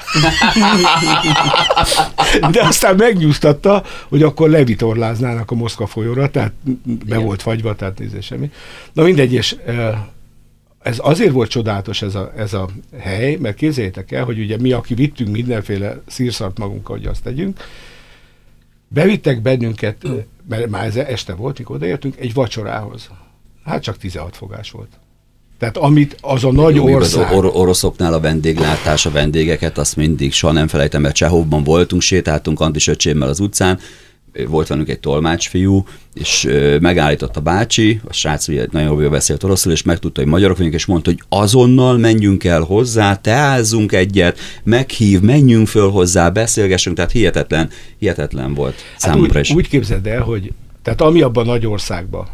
Speaker 3: De aztán megnyugtatta, hogy akkor levitorláznának a Moszkva folyóra, tehát be Igen. volt fagyva, tehát nézze semmi. Na mindegy, és ez azért volt csodálatos ez a, ez a hely, mert képzeljétek el, hogy ugye mi, aki vittünk mindenféle szírszart magunkkal, hogy azt tegyünk, bevittek bennünket, mert már ez este volt, mikor odaértünk, egy vacsorához. Hát csak 16 fogás volt. Tehát amit az a nagy Jó, ország...
Speaker 1: Az or- oroszoknál a vendéglátás, a vendégeket, azt mindig soha nem felejtem, mert Csehovban voltunk, sétáltunk Antis öcsémmel az utcán, volt velünk egy tolmácsfiú, és megállított a bácsi, a srác ugye nagyon jól beszélt oroszul, és megtudta, hogy magyarok vagyunk, és mondta, hogy azonnal menjünk el hozzá, teázzunk egyet, meghív, menjünk föl hozzá, beszélgessünk, tehát hihetetlen, hihetetlen volt hát
Speaker 3: számomra
Speaker 1: úgy,
Speaker 3: is. Úgy képzeld el, hogy Tehát ami abban a nagy országban,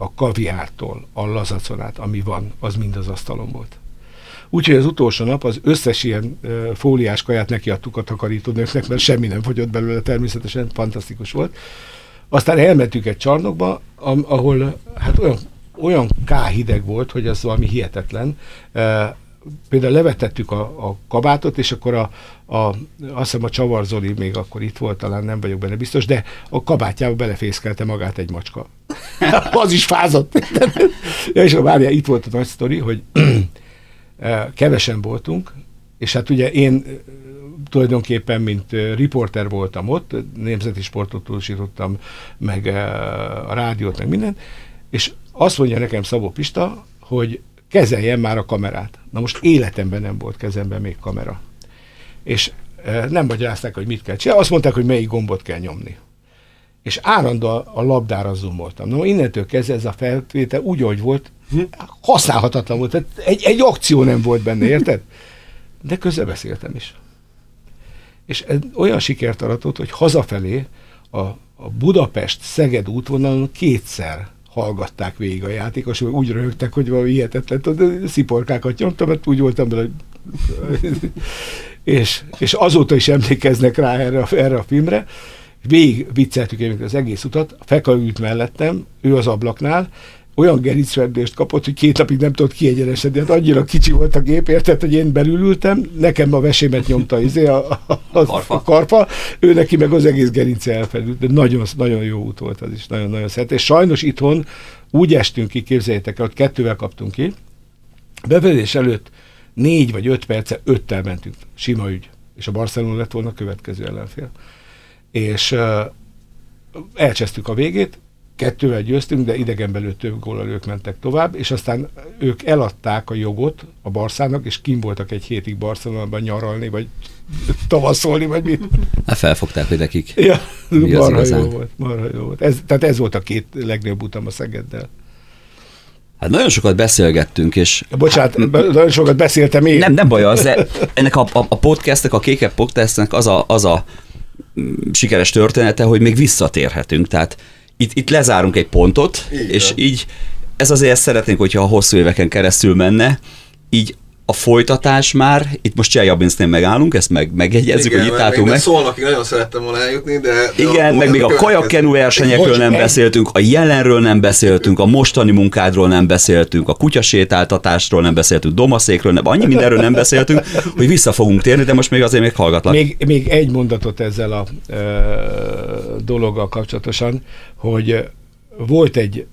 Speaker 3: a kaviártól, a lazaconát, ami van, az mind az asztalon volt. Úgyhogy az utolsó nap az összes ilyen uh, fóliás kaját nekiadtuk a takarítónőknek, mert semmi nem fogyott belőle, természetesen fantasztikus volt. Aztán elmentünk egy csarnokba, ahol hát olyan, olyan káhideg volt, hogy az valami hihetetlen. Uh, például levetettük a, a kabátot, és akkor a, a, azt hiszem a Csavar Zoli még akkor itt volt, talán nem vagyok benne biztos, de a kabátjába belefészkelte magát egy macska. az is fázott. ja, és várjál, itt volt a nagy sztori, hogy kevesen voltunk, és hát ugye én tulajdonképpen, mint riporter voltam ott, nemzeti sportot tudósítottam, meg a rádiót, meg mindent, és azt mondja nekem Szabó Pista, hogy kezeljen már a kamerát. Na most életemben nem volt kezemben még kamera. És nem magyarázták, hogy mit kell csinálni, azt mondták, hogy melyik gombot kell nyomni. És állandóan a labdára zoomoltam. Na, innentől kezdve ez a felvétel úgy, hogy volt, használhatatlan volt. Tehát egy, egy akció nem volt benne, érted? De közben beszéltem is. És ez olyan sikert aratott, hogy hazafelé a, a Budapest-Szeged útvonalon kétszer hallgatták végig a játékosok, úgy röhögtek, hogy valami hihetetlen, sziporkákat nyomtam, mert úgy voltam bele, és, és azóta is emlékeznek rá erre, erre a filmre, végig vicceltük az egész utat, Feka ült mellettem, ő az ablaknál, olyan gerincverdést kapott, hogy két napig nem tudott kiegyenesedni. Hát annyira kicsi volt a gép, érted, hogy én belülültem, nekem a vesémet nyomta izé, a, a, a, karfa. a karfa, ő neki meg az egész gerince elfelült. De nagyon, nagyon jó út volt az is, nagyon-nagyon szeret. És sajnos itthon úgy estünk ki, képzeljétek el, hogy kettővel kaptunk ki, bevezés előtt négy vagy öt perce öttel mentünk. Sima ügy. És a Barcelona lett volna a következő ellenfél. És elcsesztük a végét, kettővel győztünk, de idegen belül több góllal ők mentek tovább, és aztán ők eladták a jogot a Barszának, és kim voltak egy hétig Barcelonában nyaralni, vagy tavaszolni, vagy mit.
Speaker 1: Hát felfogták, hogy nekik
Speaker 3: ja, marha jó volt, marha jó volt. Ez, tehát ez volt a két legnagyobb utam a Szegeddel.
Speaker 1: Hát nagyon sokat beszélgettünk, és...
Speaker 3: Bocsánat, hát, nagyon sokat beszéltem én.
Speaker 1: Nem, nem baj az, de ennek a, a, a podcastnek, a Kékebb podcastnek az a, az a sikeres története, hogy még visszatérhetünk. Tehát itt, itt lezárunk egy pontot, így és így ez azért szeretnénk, hogyha a hosszú éveken keresztül menne, így a folytatás már, itt most Cseljabinsznél megállunk, ezt meg, megjegyezzük, hogy itt álltunk meg.
Speaker 2: Szolnokig nagyon szerettem volna eljutni, de... de
Speaker 1: Igen, meg még a kajakkenu versenyekről nem beszéltünk, a jelenről nem beszéltünk, a mostani munkádról nem beszéltünk, a kutyasétáltatásról nem beszéltünk, domaszékről nem, annyi mindenről nem beszéltünk, hogy vissza fogunk térni, de most még azért még hallgatlak.
Speaker 3: Még, még egy mondatot ezzel a e, dologgal kapcsolatosan, hogy volt egy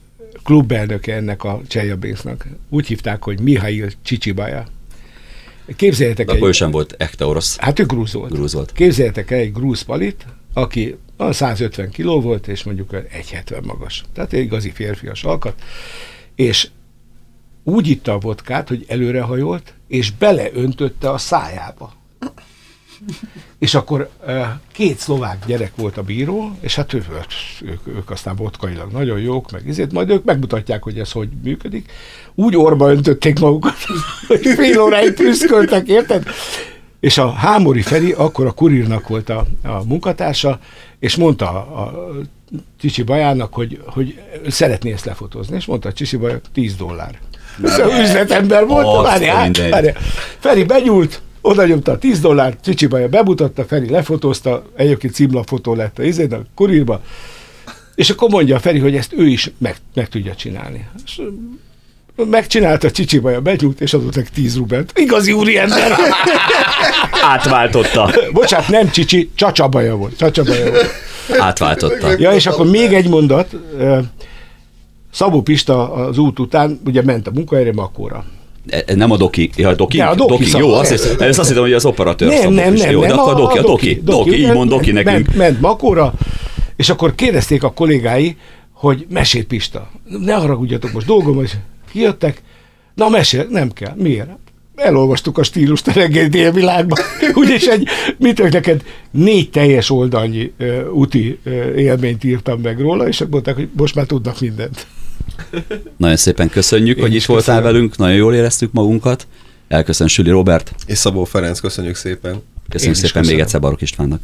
Speaker 3: klubelnöke ennek a Cseljabinsznak. Úgy hívták, hogy Mihail Csicsibaja Képzeljétek
Speaker 1: el. Akkor egy... sem volt ekte orosz.
Speaker 3: Hát ő grúz volt.
Speaker 1: Grúz volt.
Speaker 3: Képzeljétek el egy grúz palit, aki 150 kiló volt, és mondjuk 1,70 magas. Tehát egy igazi férfias alkat. És úgy itta a vodkát, hogy előrehajolt, és beleöntötte a szájába. És akkor két szlovák gyerek volt a bíró, és hát ők, ők, ők aztán vodkailag nagyon jók, meg ezért majd ők megmutatják, hogy ez hogy működik. Úgy orba öntötték magukat, hogy fél óráig prüszköltek, érted? És a Hámori Feri akkor a kurírnak volt a, a munkatársa, és mondta a, a Csicsi Bajának, hogy, hogy szeretné ezt lefotózni, és mondta a Csicsi Bajak 10 dollár. Ez üzletember volt, várjál, várjál. Feri benyúlt, oda nyomta a 10 dollárt, Csicsibaja bemutatta, Feri lefotózta, egyébként címlapfotó lett a izén, a kurírba, és akkor mondja a Feri, hogy ezt ő is meg, meg tudja csinálni. És megcsinálta Csicsibaja, begyújt, és adott neki 10 rubelt. Igazi úri ember.
Speaker 1: Átváltotta.
Speaker 3: Bocsát, nem Csicsi, Csacsabaja volt. Csacsabaja volt.
Speaker 1: Átváltotta.
Speaker 3: Ja, és akkor még egy mondat. Szabó Pista az út után ugye ment a munkahelyre Makóra.
Speaker 1: E, e, nem a doki, ja, doki,
Speaker 3: ja, a doki, doki
Speaker 1: jó, azt, hiszem, ezt azt hittem, hogy az operatőr
Speaker 3: nem, nem, nem,
Speaker 1: jó,
Speaker 3: nem,
Speaker 1: de akkor a doki, a doki, doki, doki így mond doki nekünk.
Speaker 3: Ment, ment Makóra, és akkor kérdezték a kollégái, hogy mesél Pista. Ne haragudjatok, most dolgom, hogy kijöttek, na mesél, nem kell. Miért? elolvastuk a stílust a reggeli délvilágban, úgyis egy, mit neked négy teljes oldalnyi uh, úti uh, élményt írtam meg róla, és mondták, hogy most már tudnak mindent.
Speaker 1: Nagyon szépen köszönjük, Én hogy itt voltál köszönöm. velünk, nagyon jól éreztük magunkat. Elköszön Süli Robert.
Speaker 2: És Szabó Ferenc, köszönjük szépen.
Speaker 1: Köszönjük szépen köszönöm. még egyszer Barok Istvánnak.